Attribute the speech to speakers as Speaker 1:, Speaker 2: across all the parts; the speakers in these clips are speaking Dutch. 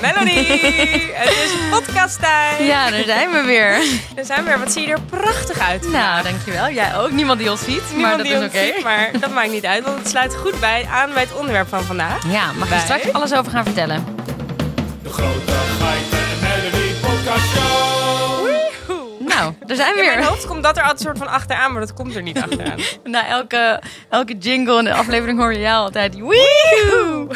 Speaker 1: Melody. Het is podcasttijd.
Speaker 2: Ja, daar zijn we weer.
Speaker 1: Daar zijn we weer. Wat zie je er prachtig uit.
Speaker 2: Nou, dankjewel. Jij ook. Niemand die ons ziet,
Speaker 1: Niemand
Speaker 2: maar dat
Speaker 1: die
Speaker 2: is
Speaker 1: ons
Speaker 2: oké.
Speaker 1: ziet, maar dat maakt niet uit, want het sluit goed bij aan bij het onderwerp van vandaag.
Speaker 2: Ja, mag je
Speaker 1: Wij?
Speaker 2: straks alles over gaan vertellen.
Speaker 3: De grote geiten en Melody Podcast Show.
Speaker 2: Nou, daar zijn we
Speaker 1: In mijn
Speaker 2: weer.
Speaker 1: hoofd komt dat er altijd een soort van achteraan, maar dat komt er niet achteraan.
Speaker 2: Na elke, elke jingle in de aflevering hoor je jou altijd. Weehoe!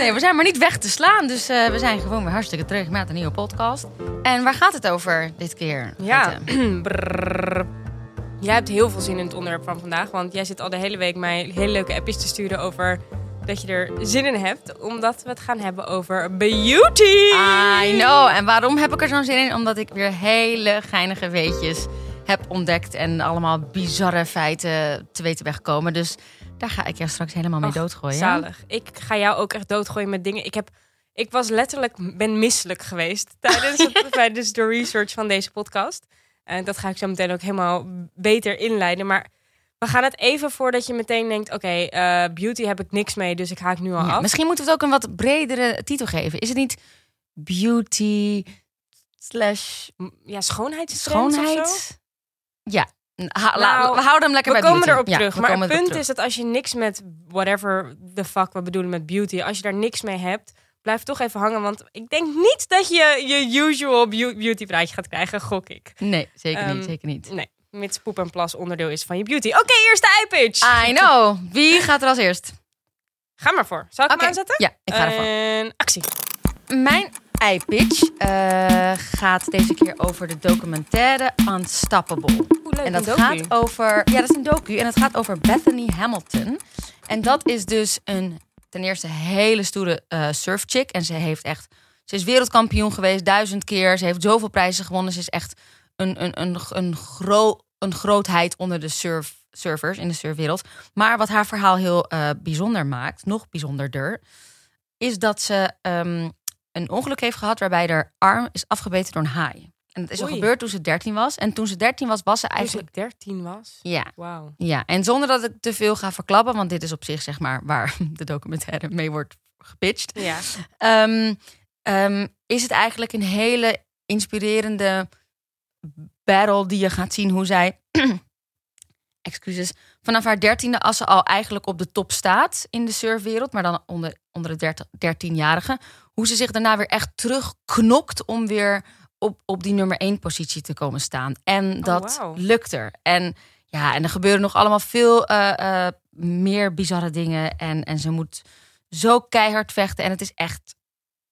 Speaker 2: Nee, we zijn maar niet weg te slaan. Dus eh, we zijn gewoon weer hartstikke terug met een nieuwe podcast. En waar gaat het over dit keer?
Speaker 1: Ja. Brrr. Jij hebt heel veel zin in het onderwerp van vandaag, want jij zit al de hele week mij hele leuke appjes te sturen over dat je er zin in hebt, omdat we het gaan hebben over beauty.
Speaker 2: I know. En waarom heb ik er zo'n zin in? Omdat ik weer hele geinige weetjes heb ontdekt. En allemaal bizarre feiten te weten wegkomen. Dus daar ga ik jou straks helemaal mee
Speaker 1: Och,
Speaker 2: doodgooien.
Speaker 1: Zalig. Ik ga jou ook echt doodgooien met dingen. Ik, heb, ik was letterlijk, ben misselijk geweest tijdens, het, tijdens de research van deze podcast. En dat ga ik zo meteen ook helemaal beter inleiden. Maar we gaan het even voordat je meteen denkt, oké, eh, beauty heb ik niks mee, dus ik haak nu al
Speaker 2: Ja,
Speaker 1: af.
Speaker 2: misschien moeten we het ook een wat bredere titel geven. Is het niet beauty slash
Speaker 1: Ja, zo?
Speaker 2: schoonheid? Ja. Ha-
Speaker 1: Nou,
Speaker 2: we houden hem lekker
Speaker 1: We
Speaker 2: bij
Speaker 1: komen
Speaker 2: beauty.
Speaker 1: erop
Speaker 2: Ja,
Speaker 1: terug. Maar het punt is dat als je niks met whatever the fuck we bedoelen met beauty, als je daar niks mee hebt, blijf toch even hangen. Want ik denk niet dat je je usual beau- beauty praatje gaat krijgen, gok ik.
Speaker 2: Nee, zeker
Speaker 1: Ehm,
Speaker 2: niet. Zeker niet.
Speaker 1: Nee, mits poep en plas onderdeel is van je beauty. Oké, eerste eye-pitch.
Speaker 2: I know. Wie gaat er als eerst?
Speaker 1: Ga maar voor. Zal ik
Speaker 2: Oké.
Speaker 1: hem aanzetten?
Speaker 2: Ja, ik ga ervoor.
Speaker 1: En actie.
Speaker 2: Mijn iPitch eh gaat deze keer over de documentaire Unstoppable.
Speaker 1: Leuk,
Speaker 2: En dat gaat over. Ja, dat is een docu. En het gaat over Bethany Hamilton. En dat is dus een ten eerste hele stoere eh surfchick. En ze heeft echt. Ze is wereldkampioen geweest duizend keer. Ze heeft zoveel prijzen gewonnen. Ze is echt een, een, een, een, gro een grootheid onder de surf, surfers in de surfwereld. Maar wat haar verhaal heel eh, bijzonder maakt, nog bijzonderder, is dat ze ehm, een ongeluk heeft gehad waarbij haar arm is afgebeten door een haai. En dat is al gebeurd toen ze 13 was. En toen ze 13 was, was ze
Speaker 1: Toen
Speaker 2: eigenlijk.
Speaker 1: ik 13 was.
Speaker 2: Ja,
Speaker 1: Wauw.
Speaker 2: ja, en zonder dat ik te veel ga verklappen, want dit is op zich zeg maar waar de documentaire mee wordt gepitcht.
Speaker 1: Ja.
Speaker 2: Ehm, ehm, is het eigenlijk een hele inspirerende battle die je gaat zien hoe zij, excuses, vanaf haar dertiende als ze al eigenlijk op de top staat in de surfwereld, maar dan onder, onder de dertienjarige, hoe ze zich daarna weer echt terugknokt om weer op, op die nummer één positie te komen staan. En dat
Speaker 1: wauw.
Speaker 2: lukt er. En ja, en er gebeuren nog allemaal veel eh, eh, meer bizarre dingen. En, en ze moet zo keihard vechten. En het is echt,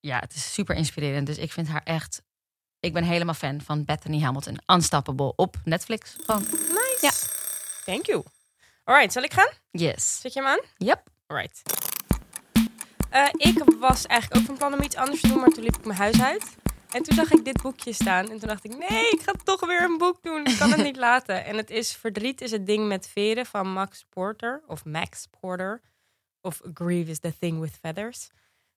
Speaker 2: ja, het is super inspirerend. Dus ik vind haar echt, ik ben helemaal fan van Bethany Hamilton. Unstoppable op Netflix. Gewoon,
Speaker 1: Nice.
Speaker 2: Ja.
Speaker 1: Thank you. Alright, zal ik gaan?
Speaker 2: yes.
Speaker 1: Zet je hem aan?
Speaker 2: Yep.
Speaker 1: Alright. Eh, ik was eigenlijk ook van plan om iets anders te doen, maar toen liep ik mijn huis uit. En toen zag ik dit boekje staan. En toen dacht ik, nee, ik ga toch weer een boek doen. Ik kan het niet laten. En het is Verdriet is het ding met veren van Max Porter. Of Max Porter. Of Grief is the thing with feathers.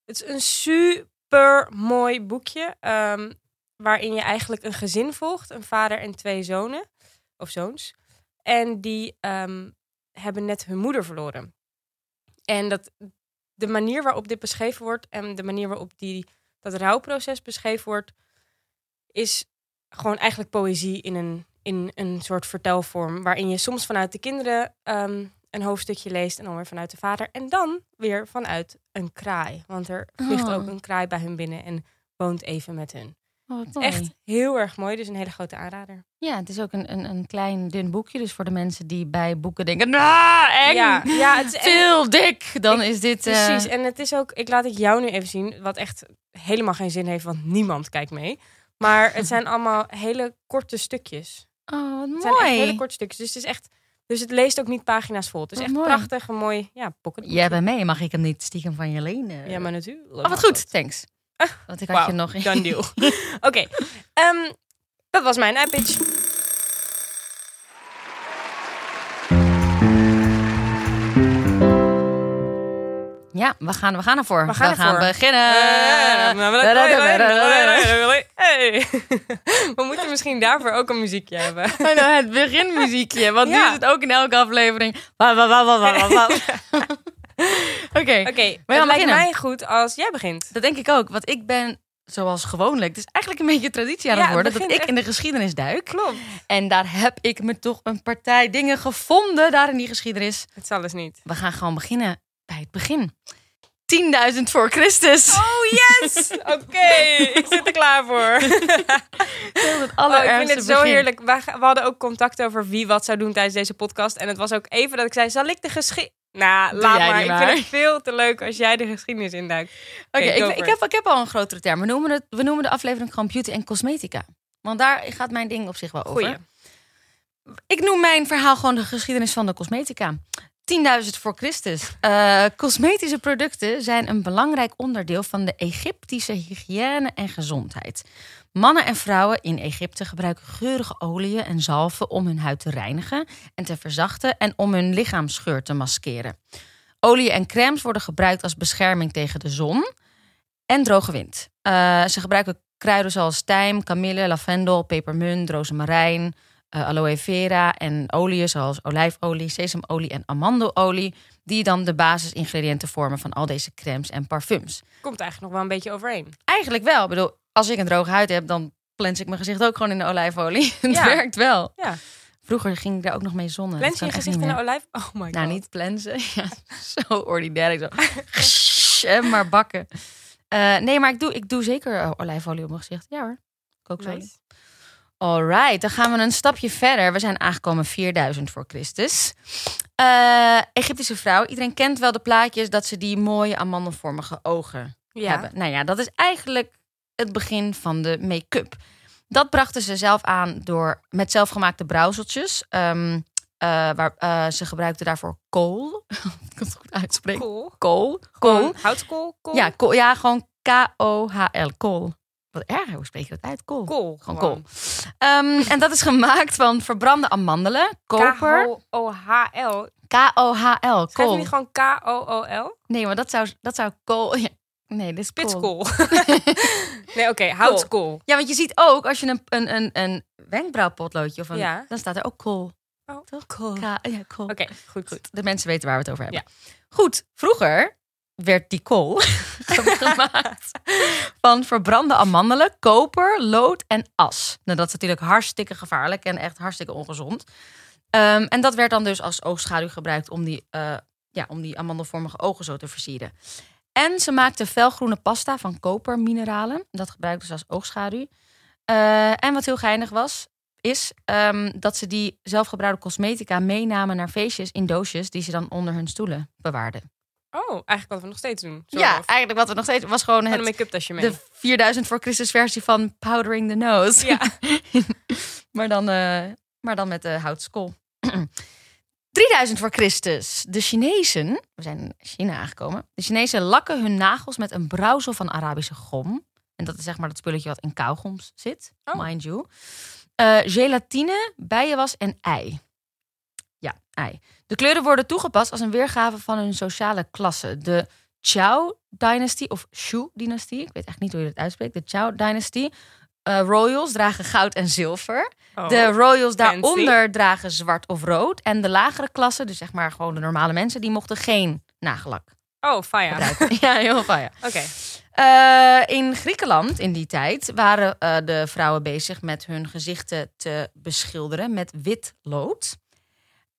Speaker 1: Het is een super mooi boekje. ehm, waarin je eigenlijk een gezin volgt. Een vader en twee zonen. Of zoons. En die ehm, hebben net hun moeder verloren. En dat, de manier waarop dit beschreven wordt en de manier waarop die, dat rouwproces beschreven wordt, is gewoon eigenlijk poëzie in een, in een soort vertelvorm. Waarin je soms vanuit de kinderen ehm, een hoofdstukje leest en dan weer vanuit de vader. En dan weer vanuit een kraai. Want er vliegt
Speaker 2: Oh.
Speaker 1: ook een kraai bij hun binnen en woont even met hun.
Speaker 2: Oh.
Speaker 1: Echt heel erg mooi, dus een hele grote aanrader.
Speaker 2: Ja, het is ook een, een, een klein dun boekje. Dus voor de mensen die bij boeken denken, nou, eng,
Speaker 1: Ja, ja, het is
Speaker 2: veel dik. Dan is dit... eh,
Speaker 1: Precies, en het is ook, ik laat het jou nu even zien, wat echt helemaal geen zin heeft, want niemand kijkt mee. Maar het zijn allemaal hele korte stukjes.
Speaker 2: Oh, wat
Speaker 1: Het zijn echt
Speaker 2: mooi.
Speaker 1: hele korte stukjes, dus het is echt, dus het leest ook niet pagina's vol. Het is
Speaker 2: Wat
Speaker 1: echt
Speaker 2: mooi.
Speaker 1: prachtig en mooi, ja, pocket.
Speaker 2: Jij bent mee, mag ik hem niet stiekem van je lenen?
Speaker 1: Ja, maar natuurlijk.
Speaker 2: Oh, wat goed, thanks. Want ik had je nog...
Speaker 1: deal. Oké, ehm, dat was mijn iPitch.
Speaker 2: Ja, we gaan, we gaan ervoor.
Speaker 1: We gaan ervoor.
Speaker 2: beginnen.
Speaker 1: Hey. We moeten misschien daarvoor ook een muziekje hebben.
Speaker 2: Oh, nou, het beginmuziekje, want nu is het ook in elke aflevering. Oké,
Speaker 1: Oké, het lijkt mij goed als jij begint.
Speaker 2: dat denk ik ook. Want ik ben, zoals gewoonlijk, dus eigenlijk een beetje traditie aan het
Speaker 1: Ja, het
Speaker 2: worden... dat ik in de geschiedenis duik.
Speaker 1: Klopt.
Speaker 2: En daar heb ik me toch een partij dingen gevonden daar in die geschiedenis.
Speaker 1: Het zal dus niet.
Speaker 2: We gaan gewoon beginnen bij het begin. 10.000 voor Christus.
Speaker 1: Oh yes! Oké, ik zit er klaar voor.
Speaker 2: het
Speaker 1: Oh, ik vind het zo
Speaker 2: begin.
Speaker 1: heerlijk. We, we hadden ook contact over wie wat zou doen tijdens deze podcast. En het was ook even dat ik zei, zal ik de geschiedenis... Nou,
Speaker 2: Doe
Speaker 1: laat maar. Ik vind het veel te leuk als jij de geschiedenis induikt.
Speaker 2: Oké, ik, ik, heb, ik heb al een grotere term. We noemen, het, we noemen de aflevering gewoon beauty en cosmetica. Want daar gaat mijn ding op zich wel over.
Speaker 1: Goeie.
Speaker 2: Ik noem mijn verhaal gewoon de geschiedenis van de cosmetica. 10.000 voor Christus. Eh, cosmetische producten zijn een belangrijk onderdeel van de Egyptische hygiëne en gezondheid. Mannen en vrouwen in Egypte gebruiken geurige oliën en zalven om hun huid te reinigen en te verzachten en om hun lichaamsgeur te maskeren. Olie en crèmes worden gebruikt als bescherming tegen de zon en droge wind. Eh, ze gebruiken kruiden zoals tijm, kamille, lavendel, pepermunt, rozemarijn, eh, aloe vera en oliën zoals olijfolie, sesamolie en amandelolie, die dan de basisingrediënten vormen van al deze crèmes en parfums.
Speaker 1: Komt eigenlijk nog wel een beetje overeen.
Speaker 2: Eigenlijk wel. Ik bedoel, als ik een droge huid heb, dan plens ik mijn gezicht ook gewoon in de olijfolie. Het
Speaker 1: Ja.
Speaker 2: werkt wel.
Speaker 1: Ja.
Speaker 2: Vroeger ging ik daar ook nog mee zonnen.
Speaker 1: Lens
Speaker 2: Dat
Speaker 1: je gezicht in de olijf? Oh my god.
Speaker 2: Nou, niet plensen. Ja, zo ordinair. Zo. en maar bakken. Eh, nee, maar ik doe, ik doe zeker eh, olijfolie op mijn gezicht. Ja hoor.
Speaker 1: Nice.
Speaker 2: Alright, dan gaan we een stapje verder. We zijn aangekomen 4000 voor Christus. Eh, Egyptische vrouw. Iedereen kent wel de plaatjes dat ze die mooie amandelvormige ogen
Speaker 1: Ja.
Speaker 2: hebben. Nou ja, dat is eigenlijk het begin van de make-up. Dat brachten ze zelf aan door met zelfgemaakte brouwseltjes. Ehm, eh, waar, eh, ze gebruikten daarvoor kool. ik kan het goed uitspreken. Kool. Kool.
Speaker 1: Gewoon houtkool? Kool?
Speaker 2: Ja, kool. ja, gewoon K-O-H-L. Kool. Wat erg, hoe spreek je dat uit? Kool.
Speaker 1: Kool.
Speaker 2: Gewoon kool. Ehm, en dat is gemaakt van verbrande amandelen, koper,
Speaker 1: K-O-H-L.
Speaker 2: K-O-H-L,
Speaker 1: Schrijf je
Speaker 2: kool.
Speaker 1: niet gewoon K-O-O-L?
Speaker 2: Nee, maar dat zou, dat zou kool... Ja. Nee, dit is kool.
Speaker 1: Pitskool. nee, oké. houtskool.
Speaker 2: Ja, want je ziet ook als je een, een, een, een wenkbrauwpotloodje of een,
Speaker 1: Ja.
Speaker 2: dan staat er ook kool.
Speaker 1: Oh,
Speaker 2: Toch?
Speaker 1: cool.
Speaker 2: K- ja, kool.
Speaker 1: Oké, goed.
Speaker 2: Goed, de mensen weten waar we het over hebben. Goed, vroeger werd die kool gemaakt van verbrande amandelen, koper, lood en as. Nou, dat is natuurlijk hartstikke gevaarlijk en echt hartstikke ongezond. Ehm, en dat werd dan dus als oogschaduw gebruikt om die, eh, ja, om die amandelvormige ogen zo te versieren. En ze maakten felgroene pasta van kopermineralen. Dat gebruikten ze als oogschaduw. Eh, en wat heel geinig was, is ehm, dat ze die zelfgebruikte cosmetica meenamen naar feestjes in doosjes die ze dan onder hun stoelen bewaarden.
Speaker 1: Oh, eigenlijk wat we nog steeds doen. Zo,
Speaker 2: ja,
Speaker 1: of
Speaker 2: eigenlijk wat we nog steeds was gewoon het,
Speaker 1: make-up tasje mee.
Speaker 2: de 4000 voor Christus versie van powdering the nose.
Speaker 1: Ja.
Speaker 2: maar, dan, eh, maar dan met de houtskool. 3000 voor Christus. De Chinezen, we zijn in China aangekomen. De Chinezen lakken hun nagels met een brouwsel van Arabische gom. En dat is zeg maar dat spulletje wat in kauwgoms zit,
Speaker 1: Oh.
Speaker 2: mind you. Eh, gelatine, bijenwas en ei. Ei. De kleuren worden toegepast als een weergave van hun sociale klasse. De Chao-dynastie of Shu-dynastie, ik weet echt niet hoe je dat uitspreekt. De Chao-dynastie. Eh, royals dragen goud en zilver.
Speaker 1: Oh.
Speaker 2: De royals
Speaker 1: fancy.
Speaker 2: daaronder dragen zwart of rood. En de lagere klassen, dus zeg maar gewoon de normale mensen, die mochten geen nagellak
Speaker 1: Oh, faya.
Speaker 2: gebruiken. ja, heel fijn.
Speaker 1: Oké.
Speaker 2: Eh, in Griekenland in die tijd waren eh, de vrouwen bezig met hun gezichten te beschilderen met wit lood.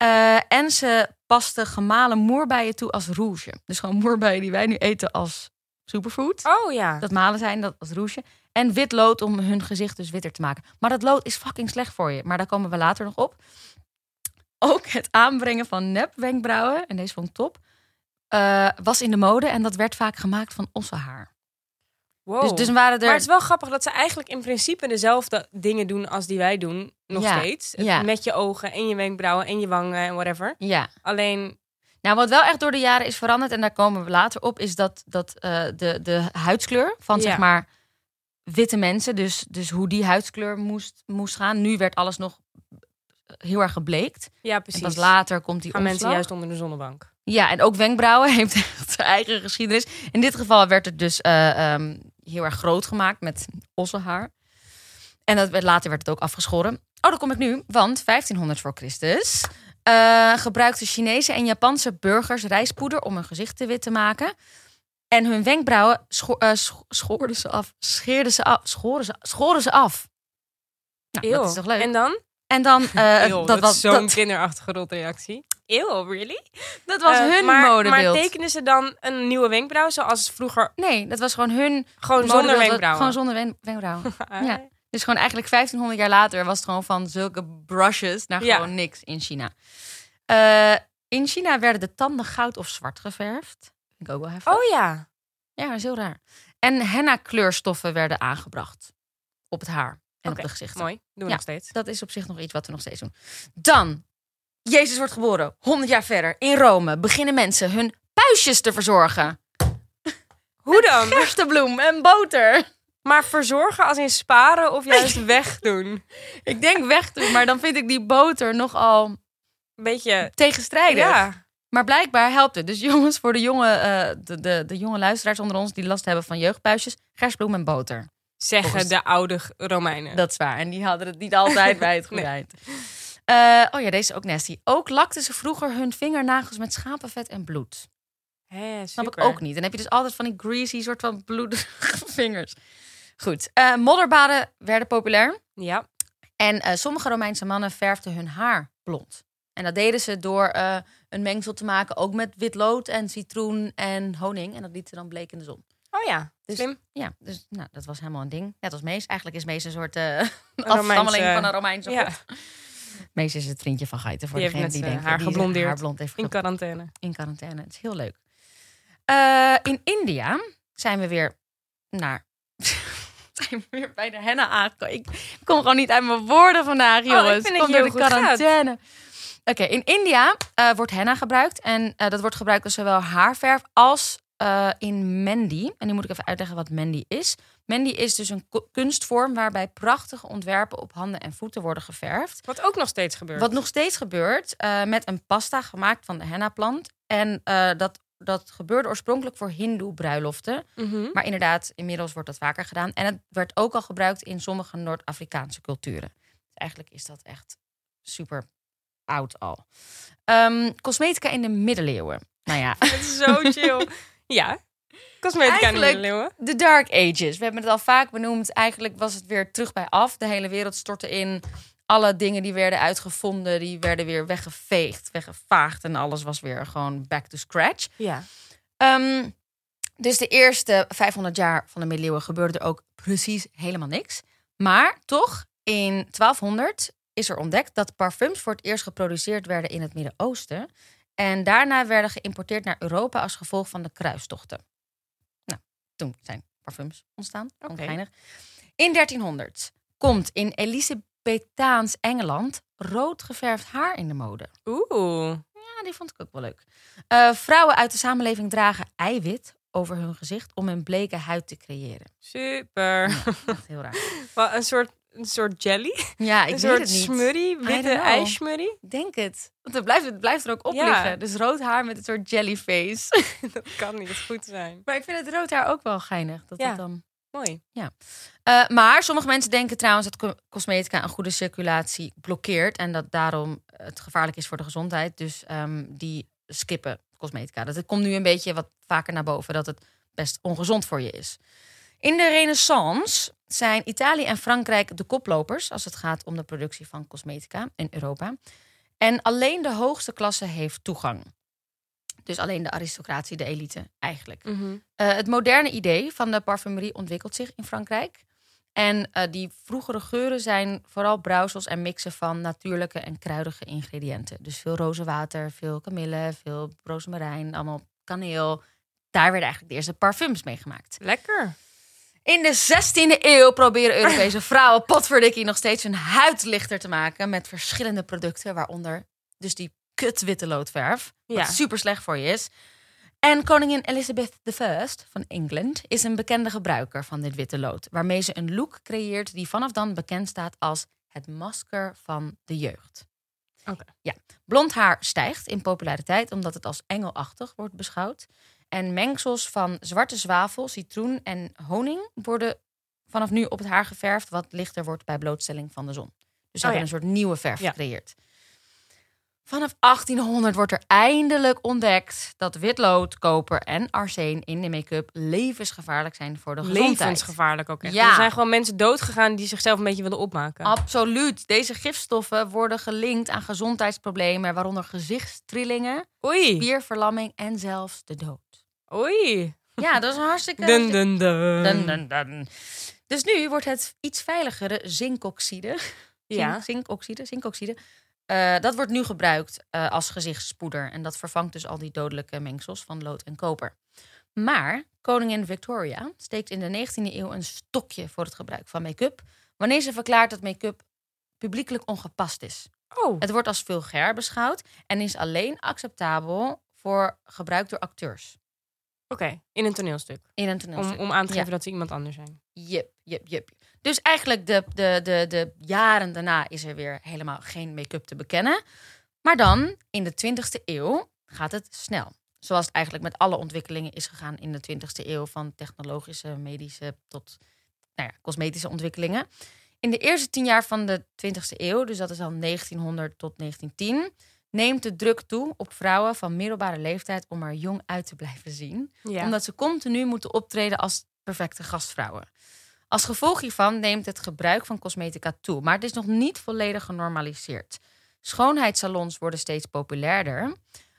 Speaker 2: Eh, en ze pasten gemalen moerbeien toe als rouge. Dus gewoon moerbeien die wij nu eten als superfood.
Speaker 1: Oh ja.
Speaker 2: Dat malen zijn, dat als rouge. En wit lood om hun gezicht dus witter te maken. Maar dat lood is fucking slecht voor je. Maar daar komen we later nog op. Ook het aanbrengen van nepwenkbrauwen, en deze vond ik top, eh, was in de mode. En dat werd vaak gemaakt van ossenhaar.
Speaker 1: Wow.
Speaker 2: Dus, dus waren er...
Speaker 1: Maar het is wel grappig dat ze eigenlijk in principe dezelfde dingen doen als die wij doen, nog
Speaker 2: Ja,
Speaker 1: steeds.
Speaker 2: Ja.
Speaker 1: Met je ogen en je wenkbrauwen en je wangen en whatever.
Speaker 2: Ja.
Speaker 1: Alleen,
Speaker 2: Nou, wat wel echt door de jaren is veranderd, en daar komen we later op, is dat, dat eh, de, de huidskleur van
Speaker 1: Ja.
Speaker 2: zeg maar witte mensen, dus, dus hoe die huidskleur moest, moest gaan. Nu werd alles nog heel erg gebleekt.
Speaker 1: ja
Speaker 2: En
Speaker 1: precies.
Speaker 2: pas later komt die
Speaker 1: gaan mensen juist onder de zonnebank.
Speaker 2: Ja, en ook wenkbrauwen heeft echt zijn eigen geschiedenis. In dit geval werd het dus eh, ehm, heel erg groot gemaakt met ossenhaar. En dat werd, later werd het ook afgeschoren. Oh, daar kom ik nu. Want 1500 voor Christus. eh, gebruikten Chinese en Japanse burgers rijstpoeder om hun gezicht te wit te maken. En hun wenkbrauwen scho eh, scho- schoorden ze af. Scheerden ze af. Schoren ze, schoren ze af. Nou, dat is toch leuk?
Speaker 1: En dan?
Speaker 2: En dan, eh,
Speaker 1: Eeuw,
Speaker 2: dat, was,
Speaker 1: zo'n
Speaker 2: dat,
Speaker 1: kinderachtige rotreactie. Eeuw, really?
Speaker 2: dat was
Speaker 1: Eh,
Speaker 2: hun
Speaker 1: maar,
Speaker 2: modebeeld.
Speaker 1: Maar tekenen ze dan een nieuwe wenkbrauw zoals vroeger
Speaker 2: Nee, dat was gewoon hun
Speaker 1: gewoon zonder wenkbrauwen?
Speaker 2: Gewoon zonder wen- wenkbrauwen.
Speaker 1: Ah,
Speaker 2: ja. Dus gewoon eigenlijk 1500 jaar later was het gewoon van zulke brushes naar
Speaker 1: Ja.
Speaker 2: gewoon niks in China. Eh, in China werden de tanden goud of zwart geverfd. Vind ik ook wel heftig.
Speaker 1: Oh ja.
Speaker 2: Ja, dat is heel raar. En henna kleurstoffen werden aangebracht op het haar en op de gezichten.
Speaker 1: Mooi. Doen we
Speaker 2: Ja.
Speaker 1: nog steeds.
Speaker 2: Dat is op zich nog iets wat we nog steeds doen. Dan, Jezus wordt geboren. 100 jaar verder in Rome beginnen mensen hun puistjes te verzorgen.
Speaker 1: Hoe dan?
Speaker 2: Gerstebloem en boter.
Speaker 1: Maar verzorgen als in sparen of juist wegdoen?
Speaker 2: Ik denk wegdoen, maar dan vind ik die boter nogal
Speaker 1: Een beetje...
Speaker 2: tegenstrijdig.
Speaker 1: Ja.
Speaker 2: Maar blijkbaar helpt het. Dus jongens, voor de jonge, eh, de, de, de jonge luisteraars onder ons die last hebben van jeugdpuistjes, gerstbloem en boter.
Speaker 1: Zeggen
Speaker 2: Volgens-
Speaker 1: de oude Romeinen.
Speaker 2: Dat is waar. En die hadden het niet altijd bij het goede eind. Eh, oh ja, deze is ook nasty. Ook lakten ze vroeger hun vingernagels met schapenvet en bloed.
Speaker 1: Hè,
Speaker 2: Snap ik ook niet. Dan heb je dus altijd van die greasy soort van bloedige vingers. Goed. eh, modderbaden werden populair.
Speaker 1: Ja.
Speaker 2: En eh, sommige Romeinse mannen verfden hun haar blond. En dat deden ze door een mengsel te maken, ook met wit lood en citroen en honing. En dat lieten ze dan bleek in de zon.
Speaker 1: Oh ja.
Speaker 2: Dus-
Speaker 1: Slim.
Speaker 2: Ja, dus nou, dat was helemaal een ding. Net als Mees. Eigenlijk is Mees een soort afstammeling van een Romeinse
Speaker 1: Ja.
Speaker 2: god. Mees is het vriendje van Geiten. Voor
Speaker 1: Die
Speaker 2: degene die
Speaker 1: zijn
Speaker 2: denken
Speaker 1: haar
Speaker 2: die
Speaker 1: geblondeerd.
Speaker 2: haar blond heeft
Speaker 1: In quarantaine.
Speaker 2: in quarantaine. Het is heel leuk. Eh, in India zijn we weer naar. zijn we weer bij de henna aangekomen. Ik kom gewoon niet uit mijn woorden vandaag, jongens.
Speaker 1: Oh, ik
Speaker 2: Kom door de
Speaker 1: gaat.
Speaker 2: quarantaine. Oké, in India eh, wordt henna gebruikt. En eh, dat wordt gebruikt als zowel haarverf als eh, in mendi. En nu moet ik even uitleggen wat mendi is. Mendi is dus een ku- kunstvorm waarbij prachtige ontwerpen op handen en voeten worden geverfd.
Speaker 1: Wat ook nog steeds gebeurt.
Speaker 2: Wat nog steeds gebeurt eh, met een pasta gemaakt van de henna-plant. En eh, dat, dat gebeurde oorspronkelijk voor hindoe bruiloften.
Speaker 1: Mhm.
Speaker 2: Maar inderdaad, inmiddels wordt dat vaker gedaan. En het werd ook al gebruikt in sommige Noord-Afrikaanse culturen. Dus eigenlijk is dat echt super oud al. Ehm, cosmetica in de middeleeuwen. Nou ja,
Speaker 1: Het is zo chill. ja. Cosmetica
Speaker 2: Eigenlijk- de Dark Ages. We hebben het al vaak benoemd. Eigenlijk was het weer terug bij af. De hele wereld stortte in. Alle dingen die werden uitgevonden, die werden weer weggeveegd, weggevaagd. En alles was weer gewoon back to scratch.
Speaker 1: Ja.
Speaker 2: Ehm, dus de eerste 500 jaar van de middeleeuwen gebeurde er ook precies helemaal niks. Maar toch, in 1200 is er ontdekt dat parfums voor het eerst geproduceerd werden in het Midden-Oosten. En daarna werden geïmporteerd naar Europa als gevolg van de kruistochten. Toen zijn parfums ontstaan. Onschijnig. In 1300 komt in Elisabethaans Engeland rood geverfd haar in de mode.
Speaker 1: Oeh.
Speaker 2: Ja, die vond ik ook wel leuk. Eh, vrouwen uit de samenleving dragen eiwit over hun gezicht om een bleke huid te creëren.
Speaker 1: Super.
Speaker 2: Echt heel raar.
Speaker 1: Wat, een, soort, een soort jelly?
Speaker 2: Ja, ik
Speaker 1: een soort
Speaker 2: het niet.
Speaker 1: smurrie? Witte?
Speaker 2: Ik denk het. Want het blijft, het blijft er ook op
Speaker 1: Ja.
Speaker 2: liggen. Dus rood haar met een soort jellyface.
Speaker 1: Dat kan niet goed zijn.
Speaker 2: maar ik vind het rood haar ook wel geinig. Dat
Speaker 1: Ja.
Speaker 2: het dan...
Speaker 1: Mooi.
Speaker 2: Eh, maar sommige mensen denken trouwens dat co- cosmetica een goede circulatie blokkeert. En dat daarom het gevaarlijk is voor de gezondheid. Dus ehm, die skippen cosmetica. Dat het komt nu een beetje wat vaker naar boven dat het best ongezond voor je is. In de Renaissance zijn Italië en Frankrijk de koplopers als het gaat om de productie van cosmetica in Europa. En alleen de hoogste klasse heeft toegang. Dus alleen de aristocratie, de elite eigenlijk.
Speaker 1: Mhm.
Speaker 2: Eh, het moderne idee van de parfumerie ontwikkelt zich in Frankrijk. En eh, die vroegere geuren zijn vooral brouwsels en mixen van natuurlijke en kruidige ingrediënten. Dus veel rozenwater, veel kamille, veel rozemarijn, allemaal kaneel. Daar werden eigenlijk de eerste parfums mee gemaakt.
Speaker 1: Lekker.
Speaker 2: In de 16e eeuw proberen Europese vrouwen potverdikkie nog steeds hun huid lichter te maken met verschillende producten, waaronder dus die kutwitte loodverf, wat
Speaker 1: Ja.
Speaker 2: super slecht voor je is. En koningin Elizabeth I van Engeland is een bekende gebruiker van dit witte lood, waarmee ze een look creëert die vanaf dan bekend staat als het masker van de jeugd.
Speaker 1: Oké.
Speaker 2: Ja, blond haar stijgt in populariteit omdat het als engelachtig wordt beschouwd. En mengsels van zwarte zwavel, citroen en honing worden vanaf nu op het haar geverfd, wat lichter wordt bij blootstelling van de zon. Dus ze
Speaker 1: Oh
Speaker 2: hebben een soort nieuwe verf
Speaker 1: Ja.
Speaker 2: gecreëerd. Vanaf 1800 wordt er eindelijk ontdekt dat witlood, koper en arsen in de make-up levensgevaarlijk zijn voor de gezondheid.
Speaker 1: Levensgevaarlijk ook echt.
Speaker 2: Ja.
Speaker 1: Er zijn gewoon mensen doodgegaan die zichzelf een beetje willen opmaken.
Speaker 2: Absoluut. Deze gifstoffen worden gelinkt aan gezondheidsproblemen, waaronder gezichtstrillingen,
Speaker 1: Oei.
Speaker 2: spierverlamming en zelfs de dood.
Speaker 1: Oei.
Speaker 2: Ja, dat is een hartstikke...
Speaker 1: Dun, dun, dun.
Speaker 2: Dun, dun, dun. Dus nu wordt het iets veiligere zinkoxide.
Speaker 1: Ja.
Speaker 2: Zink- Zinkoxide, zinkoxide. eh, dat wordt nu gebruikt eh, als gezichtspoeder. En dat vervangt dus al die dodelijke mengsels van lood en koper. Maar koningin Victoria steekt in de 19e eeuw een stokje voor het gebruik van make-up. Wanneer ze verklaart dat make-up publiekelijk ongepast is.
Speaker 1: Oh.
Speaker 2: Het wordt als vulgair beschouwd en is alleen acceptabel voor gebruik door acteurs
Speaker 1: Oké, in een toneelstuk.
Speaker 2: in een
Speaker 1: Om,
Speaker 2: toneelstuk.
Speaker 1: om aan te
Speaker 2: Ja.
Speaker 1: geven dat ze iemand anders zijn.
Speaker 2: Yep, yep, yep. Dus eigenlijk de, de, de, de jaren daarna is er weer helemaal geen make-up te bekennen. Maar dan, in de 20e eeuw, gaat het snel. Zoals het eigenlijk met alle ontwikkelingen is gegaan in de 20e eeuw. Van technologische, medische tot nou ja, cosmetische ontwikkelingen. In de eerste tien jaar van de 20e eeuw, dus dat is al 1900 tot 1910... neemt de druk toe op vrouwen van middelbare leeftijd om er jong uit te blijven zien
Speaker 1: Ja.
Speaker 2: omdat ze continu moeten optreden als perfecte gastvrouwen. Als gevolg hiervan neemt het gebruik van cosmetica toe, maar het is nog niet volledig genormaliseerd. Schoonheidssalons worden steeds populairder,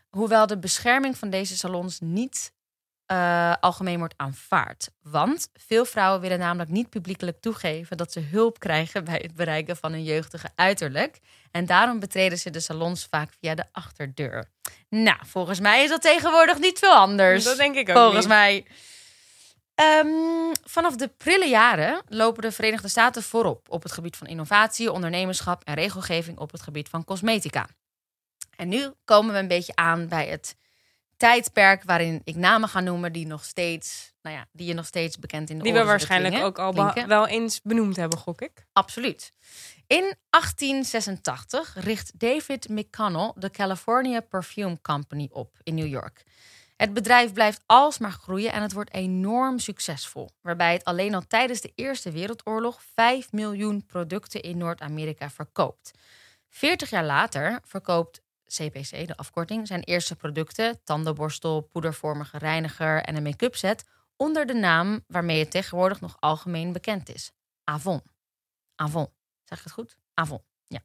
Speaker 2: hoewel de bescherming van deze salons niet eh, algemeen wordt aanvaard. Want veel vrouwen willen namelijk niet publiekelijk toegeven dat ze hulp krijgen bij het bereiken van een jeugdige uiterlijk. En daarom betreden ze de salons vaak via de achterdeur. Nou, volgens mij is dat tegenwoordig niet veel anders.
Speaker 1: Dat denk ik ook
Speaker 2: Volgens
Speaker 1: niet.
Speaker 2: mij. Ehm, vanaf de prille jaren lopen de Verenigde Staten voorop op het gebied van innovatie, ondernemerschap en regelgeving op het gebied van cosmetica. En nu komen we een beetje aan bij het tijdperk waarin ik namen ga noemen die nog steeds, nou ja, die je nog steeds bekend in de
Speaker 1: Die we waarschijnlijk
Speaker 2: klingen-
Speaker 1: ook al wel eens benoemd hebben, gok ik.
Speaker 2: Absoluut. In 1886 richt David McConnell de California Perfume Company op in New York. Het bedrijf blijft alsmaar groeien en het wordt enorm succesvol. Waarbij het alleen al tijdens de Eerste Wereldoorlog 5 miljoen producten in Noord-Amerika verkoopt. 40 jaar later verkoopt CPC, de afkorting, zijn eerste producten, tandenborstel, poedervormige reiniger en een make-up set, onder de naam waarmee het tegenwoordig nog algemeen bekend is: Avon. Avon. Zeg ik het goed? Avon. Ja.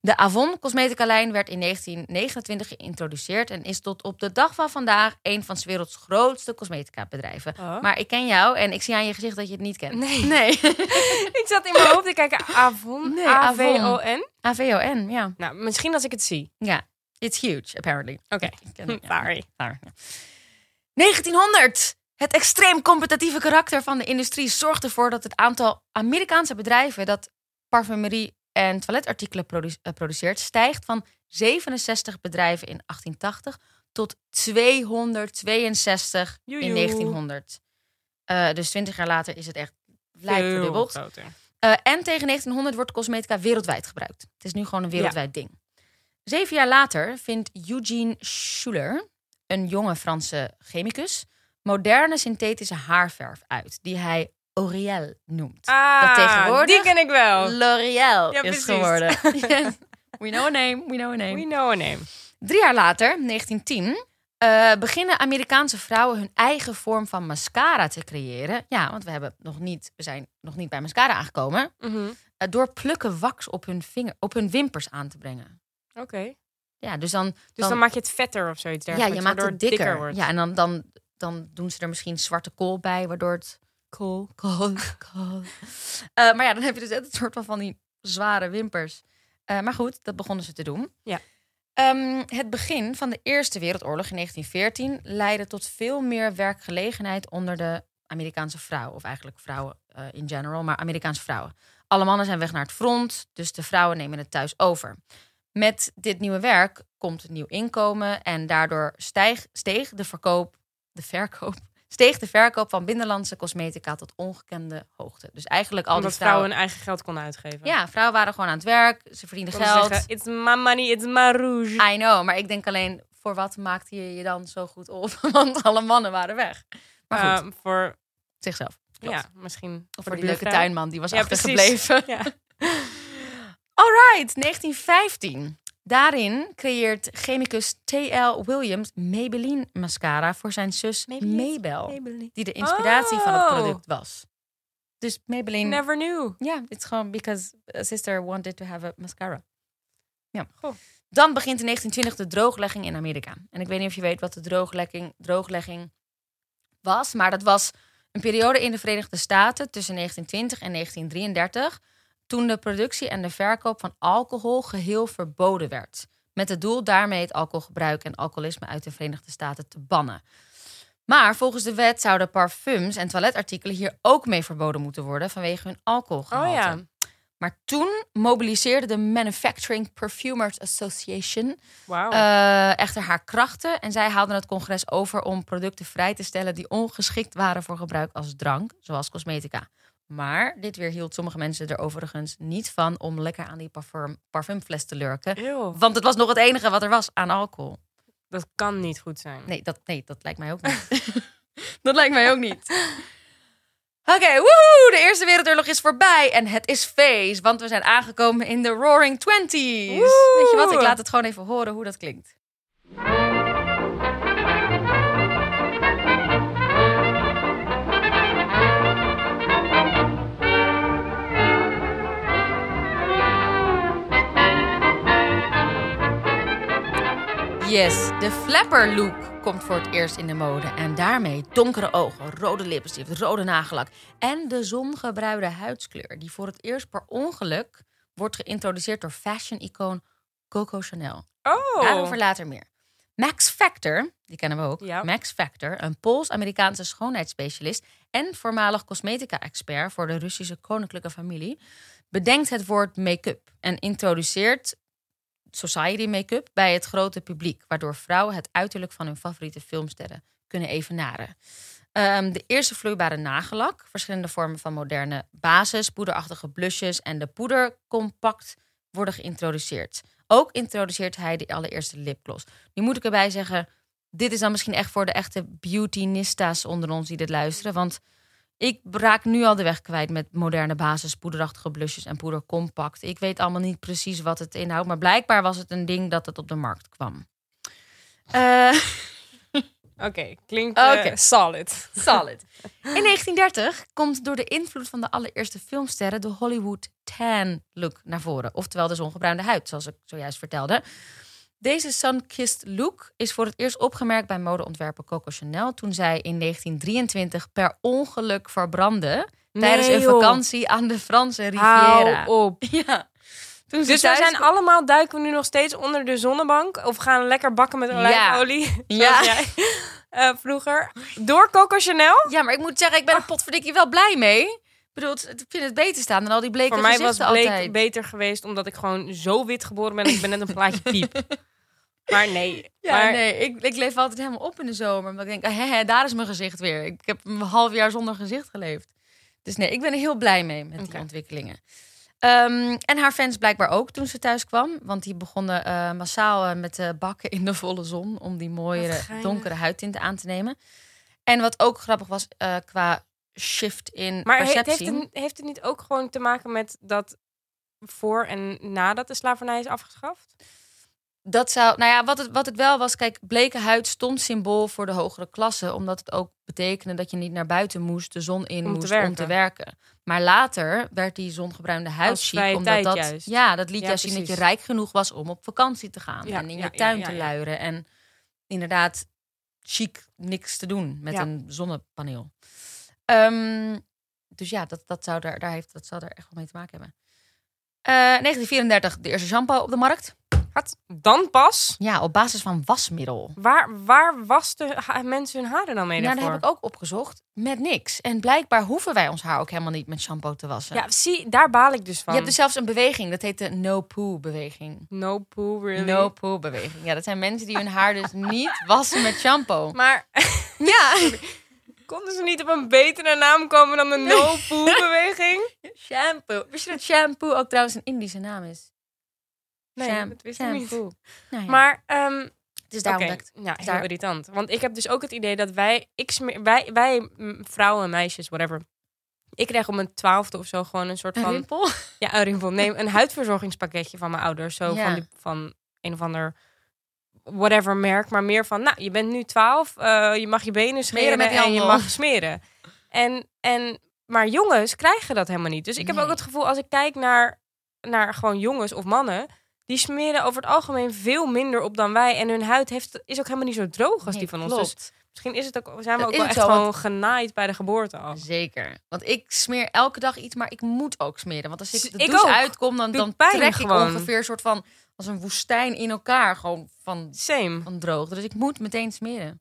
Speaker 2: De Avon cosmetica lijn werd in 1929 geïntroduceerd en is tot op de dag van vandaag een van 's werelds grootste cosmetica bedrijven.
Speaker 1: Oh.
Speaker 2: Maar ik ken jou en ik zie aan je gezicht dat je het niet kent.
Speaker 1: Nee.
Speaker 2: Nee.
Speaker 1: ik zat in mijn hoofd te kijken. Avon?
Speaker 2: Nee, Avon.
Speaker 1: A-V-O-N?
Speaker 2: Ja.
Speaker 1: Nou, misschien als ik het zie.
Speaker 2: Ja. It's huge, apparently.
Speaker 1: Oké.
Speaker 2: Ja.
Speaker 1: Sorry.
Speaker 2: Daar, ja. 1900! Het extreem competitieve karakter van de industrie zorgt ervoor dat het aantal Amerikaanse bedrijven dat parfumerie en toiletartikelen eh, produceert stijgt van 67 bedrijven in 1880 tot 262 in
Speaker 1: Joejoe.
Speaker 2: 1900. Eh, dus 20 jaar later is het echt lijkt verdubbeld. Eh, en tegen 1900 wordt cosmetica wereldwijd gebruikt. Het is nu gewoon een wereldwijd ding. Zeven jaar later vindt Eugene Schuller, een jonge Franse chemicus, moderne synthetische haarverf uit, die hij L'Oréal noemt.
Speaker 1: Ah,
Speaker 2: dat tegenwoordig
Speaker 1: die ken ik wel.
Speaker 2: L'Oréal
Speaker 1: Ja,
Speaker 2: is
Speaker 1: precies.
Speaker 2: geworden. we know a name, we know a name.
Speaker 1: We know a name.
Speaker 2: Drie jaar later, 1910, eh, beginnen Amerikaanse vrouwen hun eigen vorm van mascara te creëren. Ja, want we, hebben nog niet, we zijn nog niet bij mascara aangekomen.
Speaker 1: Mhm.
Speaker 2: Eh, door plukken wax op hun, vinger, op hun wimpers aan te brengen.
Speaker 1: Oké.
Speaker 2: Ja, dus dan,
Speaker 1: Dus dan, maak je het vetter of zoiets
Speaker 2: ja,
Speaker 1: dergelijks.
Speaker 2: je maakt het dikker.
Speaker 1: wordt.
Speaker 2: Ja, en dan, dan, dan doen ze er misschien zwarte kool bij, waardoor het
Speaker 1: cool.
Speaker 2: Eh, maar ja, dan heb je dus net een soort van van die zware wimpers. Eh, maar goed, dat begonnen ze te doen.
Speaker 1: Ja.
Speaker 2: Ehm, het begin van de Eerste Wereldoorlog in 1914 leidde tot veel meer werkgelegenheid onder de Amerikaanse vrouwen. Of eigenlijk vrouwen eh, in general, maar Amerikaanse vrouwen. Alle mannen zijn weg naar het front, dus de vrouwen nemen het thuis over. Met dit nieuwe werk komt een nieuw inkomen en daardoor stijg, steeg de verkoop, de verkoop, steeg de verkoop van binnenlandse cosmetica tot ongekende hoogte. Dus eigenlijk al
Speaker 1: Omdat
Speaker 2: die
Speaker 1: vrouwen
Speaker 2: vrouwen.
Speaker 1: hun eigen geld konden uitgeven.
Speaker 2: Ja, vrouwen waren gewoon aan het werk, ze verdienden
Speaker 1: Konden
Speaker 2: geld.
Speaker 1: zeggen, it's my money, it's my rouge.
Speaker 2: I know, maar ik denk alleen, voor wat maakte je je dan zo goed op? Want alle mannen waren weg. Maar goed,
Speaker 1: Eh, voor,
Speaker 2: zichzelf. Klopt.
Speaker 1: ja, misschien
Speaker 2: Of
Speaker 1: voor,
Speaker 2: die leuke tuinman die was
Speaker 1: Ja,
Speaker 2: achtergebleven.
Speaker 1: Ja.
Speaker 2: Alright, 1915. Daarin creëert chemicus T.L. Williams Maybelline mascara voor zijn zus
Speaker 1: Maybelline. Maybelline.
Speaker 2: die de inspiratie van het
Speaker 1: Oh.
Speaker 2: product was. Dus Maybelline,
Speaker 1: Never knew.
Speaker 2: ja, it's gewoon because a sister wanted to have a mascara. Ja.
Speaker 1: Goh.
Speaker 2: Dan begint in 1920 de drooglegging in Amerika. En ik weet niet of je weet wat de drooglegging, drooglegging was, maar dat was een periode in de Verenigde Staten tussen 1920 en 1933, toen de productie en de verkoop van alcohol geheel verboden werd. Met het doel daarmee het alcoholgebruik en alcoholisme uit de Verenigde Staten te bannen. Maar volgens de wet zouden parfums en toiletartikelen hier ook mee verboden moeten worden vanwege hun alcoholgehalte.
Speaker 1: Oh ja.
Speaker 2: Maar toen mobiliseerde de Manufacturing Perfumers Association eh, echter haar krachten. En zij haalden het congres over om producten vrij te stellen die ongeschikt waren voor gebruik als drank, zoals cosmetica. Maar dit weerhield sommige mensen er overigens niet van om lekker aan die parfum, parfumfles te lurken.
Speaker 1: Eeuw.
Speaker 2: Want het was nog het enige wat er was aan alcohol.
Speaker 1: Dat kan niet goed zijn.
Speaker 2: Nee, dat, nee, dat lijkt mij ook niet. dat lijkt mij ook niet. Oké, woehoe! De Eerste Wereldoorlog is voorbij en het is feest, want we zijn aangekomen in de Roaring Twenties. Weet je wat? Ik laat het gewoon even horen hoe dat klinkt. Yes, de flapper look komt voor het eerst in de mode. En daarmee donkere ogen, rode lippenstift, rode nagellak en de zongebruide huidskleur. Die voor het eerst per ongeluk wordt geïntroduceerd door fashion-icoon Coco Chanel.
Speaker 1: Oh.
Speaker 2: Daarover later meer. Max Factor, die kennen we ook.
Speaker 1: Ja.
Speaker 2: Max Factor, een Pools-Amerikaanse schoonheidsspecialist en voormalig cosmetica-expert voor de Russische koninklijke familie, bedenkt het woord make-up en introduceert society make-up bij het grote publiek, waardoor vrouwen het uiterlijk van hun favoriete filmsterren kunnen evenaren. Ehm, de eerste vloeibare nagellak, verschillende vormen van moderne basis, poederachtige blushes en de poeder compact worden geïntroduceerd. Ook introduceert hij de allereerste lipgloss. Nu moet ik erbij zeggen, dit is dan misschien echt voor de echte beautynista's onder ons die dit luisteren. Want ik raak nu al de weg kwijt met moderne basis, poederachtige blushes en poeder compact. Ik weet allemaal niet precies wat het inhoudt, maar blijkbaar was het een ding dat het op de markt kwam. Eh,
Speaker 1: Oké, klinkt
Speaker 2: Oké.
Speaker 1: solid.
Speaker 2: Solid. In 1930 komt door de invloed van de allereerste filmsterren de Hollywood tan look naar voren. Oftewel de zongebruinde huid, zoals ik zojuist vertelde. Deze sun-kissed look is voor het eerst opgemerkt bij modeontwerper Coco Chanel... toen zij in 1923 per ongeluk verbrandde... tijdens een
Speaker 1: joh.
Speaker 2: vakantie aan de Franse Riviera.
Speaker 1: Hou op.
Speaker 2: Ja. Toen ze
Speaker 1: Dus we zijn allemaal duiken we nu nog steeds onder de zonnebank. Of gaan lekker bakken met olijfolie.
Speaker 2: Ja.
Speaker 1: Zoals jij eh, vroeger. Door Coco Chanel.
Speaker 2: Ja, maar ik moet zeggen, ik ben er potverdikkie wel blij mee. Ik bedoel, ik vind het beter staan dan al die bleke
Speaker 1: Voor mij was bleek
Speaker 2: altijd.
Speaker 1: beter geweest omdat ik gewoon zo wit geboren ben. Ik ben net een plaatje piep. Maar nee.
Speaker 2: Ja,
Speaker 1: maar,
Speaker 2: nee, ik, ik leef altijd helemaal op in de zomer. Omdat ik denk, hè, daar is mijn gezicht weer. Ik heb een half jaar zonder gezicht geleefd. Dus nee, ik ben er heel blij mee met die ontwikkelingen. Ehm, en haar fans blijkbaar ook toen ze thuis kwam. Want die begonnen eh, massaal eh, met eh, bakken in de volle zon. Om die mooiere, donkere huidtinten aan te nemen. En wat ook grappig was qua shift in
Speaker 1: Maar
Speaker 2: perceptie.
Speaker 1: heeft, het, heeft het niet ook gewoon te maken met dat voor en nadat de slavernij is afgeschaft?
Speaker 2: Dat zou, nou ja, wat het, wat het wel was, kijk, bleke huid stond symbool voor de hogere klasse, omdat het ook betekende dat je niet naar buiten moest, de zon in
Speaker 1: Om
Speaker 2: moest om te werken. Maar later werd die zongebruinde huid chic, omdat dat,
Speaker 1: juist.
Speaker 2: ja, dat liet
Speaker 1: Ja,
Speaker 2: juist zien dat je rijk genoeg was om op vakantie te gaan
Speaker 1: Ja,
Speaker 2: en in
Speaker 1: ja,
Speaker 2: je tuin te luieren en inderdaad chic niks te doen met een zonnepaneel. Ehm, dus ja, dat, dat, zou daar, daar heeft, dat zou er echt wel mee te maken hebben. Eh, 1934, de eerste shampoo op de markt.
Speaker 1: Wat? Dan pas?
Speaker 2: Ja, op basis van wasmiddel.
Speaker 1: Waar, waar wasten mensen hun haren dan mee
Speaker 2: Ja, dat heb ik ook opgezocht. Met niks. En blijkbaar hoeven wij ons haar ook helemaal niet met shampoo te wassen.
Speaker 1: Ja, zie, daar baal ik dus van.
Speaker 2: Je hebt dus zelfs een beweging, dat heet de no-poo-beweging.
Speaker 1: No poo, really?
Speaker 2: No-poo-beweging. Ja, dat zijn mensen die hun haar dus niet wassen met shampoo.
Speaker 1: Maar
Speaker 2: Ja,
Speaker 1: konden ze niet op een betere naam komen dan de no poo beweging?
Speaker 2: shampoo. Wist je dat shampoo ook trouwens een Indische naam is?
Speaker 1: Nee,
Speaker 2: Sham-
Speaker 1: dat wist ik niet.
Speaker 2: Nou ja,
Speaker 1: Maar ehm
Speaker 2: het is daar
Speaker 1: Oké,
Speaker 2: ontdekt.
Speaker 1: Ja, heel
Speaker 2: Daar-
Speaker 1: irritant. Want ik heb dus ook het idee dat wij, ik smeer, wij, wij vrouwen en meisjes, whatever. Ik kreeg om mijn twaalfde of zo gewoon een soort
Speaker 2: Een
Speaker 1: van...
Speaker 2: rimpel?
Speaker 1: Ja, een rimpel. Nee, een huidverzorgingspakketje van mijn ouders. Zo
Speaker 2: Ja.
Speaker 1: van, die, van een of ander whatever merk, maar meer van, nou, je bent nu 12, eh, je mag je benen smeren
Speaker 2: met
Speaker 1: en je mag smeren. En, en, maar jongens krijgen dat helemaal niet. Dus ik heb
Speaker 2: Nee.
Speaker 1: ook het gevoel, als ik kijk naar, naar gewoon jongens of mannen, die smeren over het algemeen veel minder op dan wij. En hun huid heeft, is ook helemaal niet zo droog als
Speaker 2: Nee,
Speaker 1: die van ons. Dus misschien is het ook, zijn we
Speaker 2: Dat
Speaker 1: ook wel echt
Speaker 2: zo,
Speaker 1: gewoon genaaid bij de geboorte al.
Speaker 2: Zeker. Want ik smeer elke dag iets, maar ik moet ook smeren. Want als ik de
Speaker 1: Ik
Speaker 2: douche
Speaker 1: ook.
Speaker 2: uitkom, dan, dan
Speaker 1: pijn
Speaker 2: trek
Speaker 1: gewoon.
Speaker 2: ik ongeveer een soort van als een woestijn in elkaar. Gewoon van,
Speaker 1: Same.
Speaker 2: van droog. Dus ik moet meteen smeren.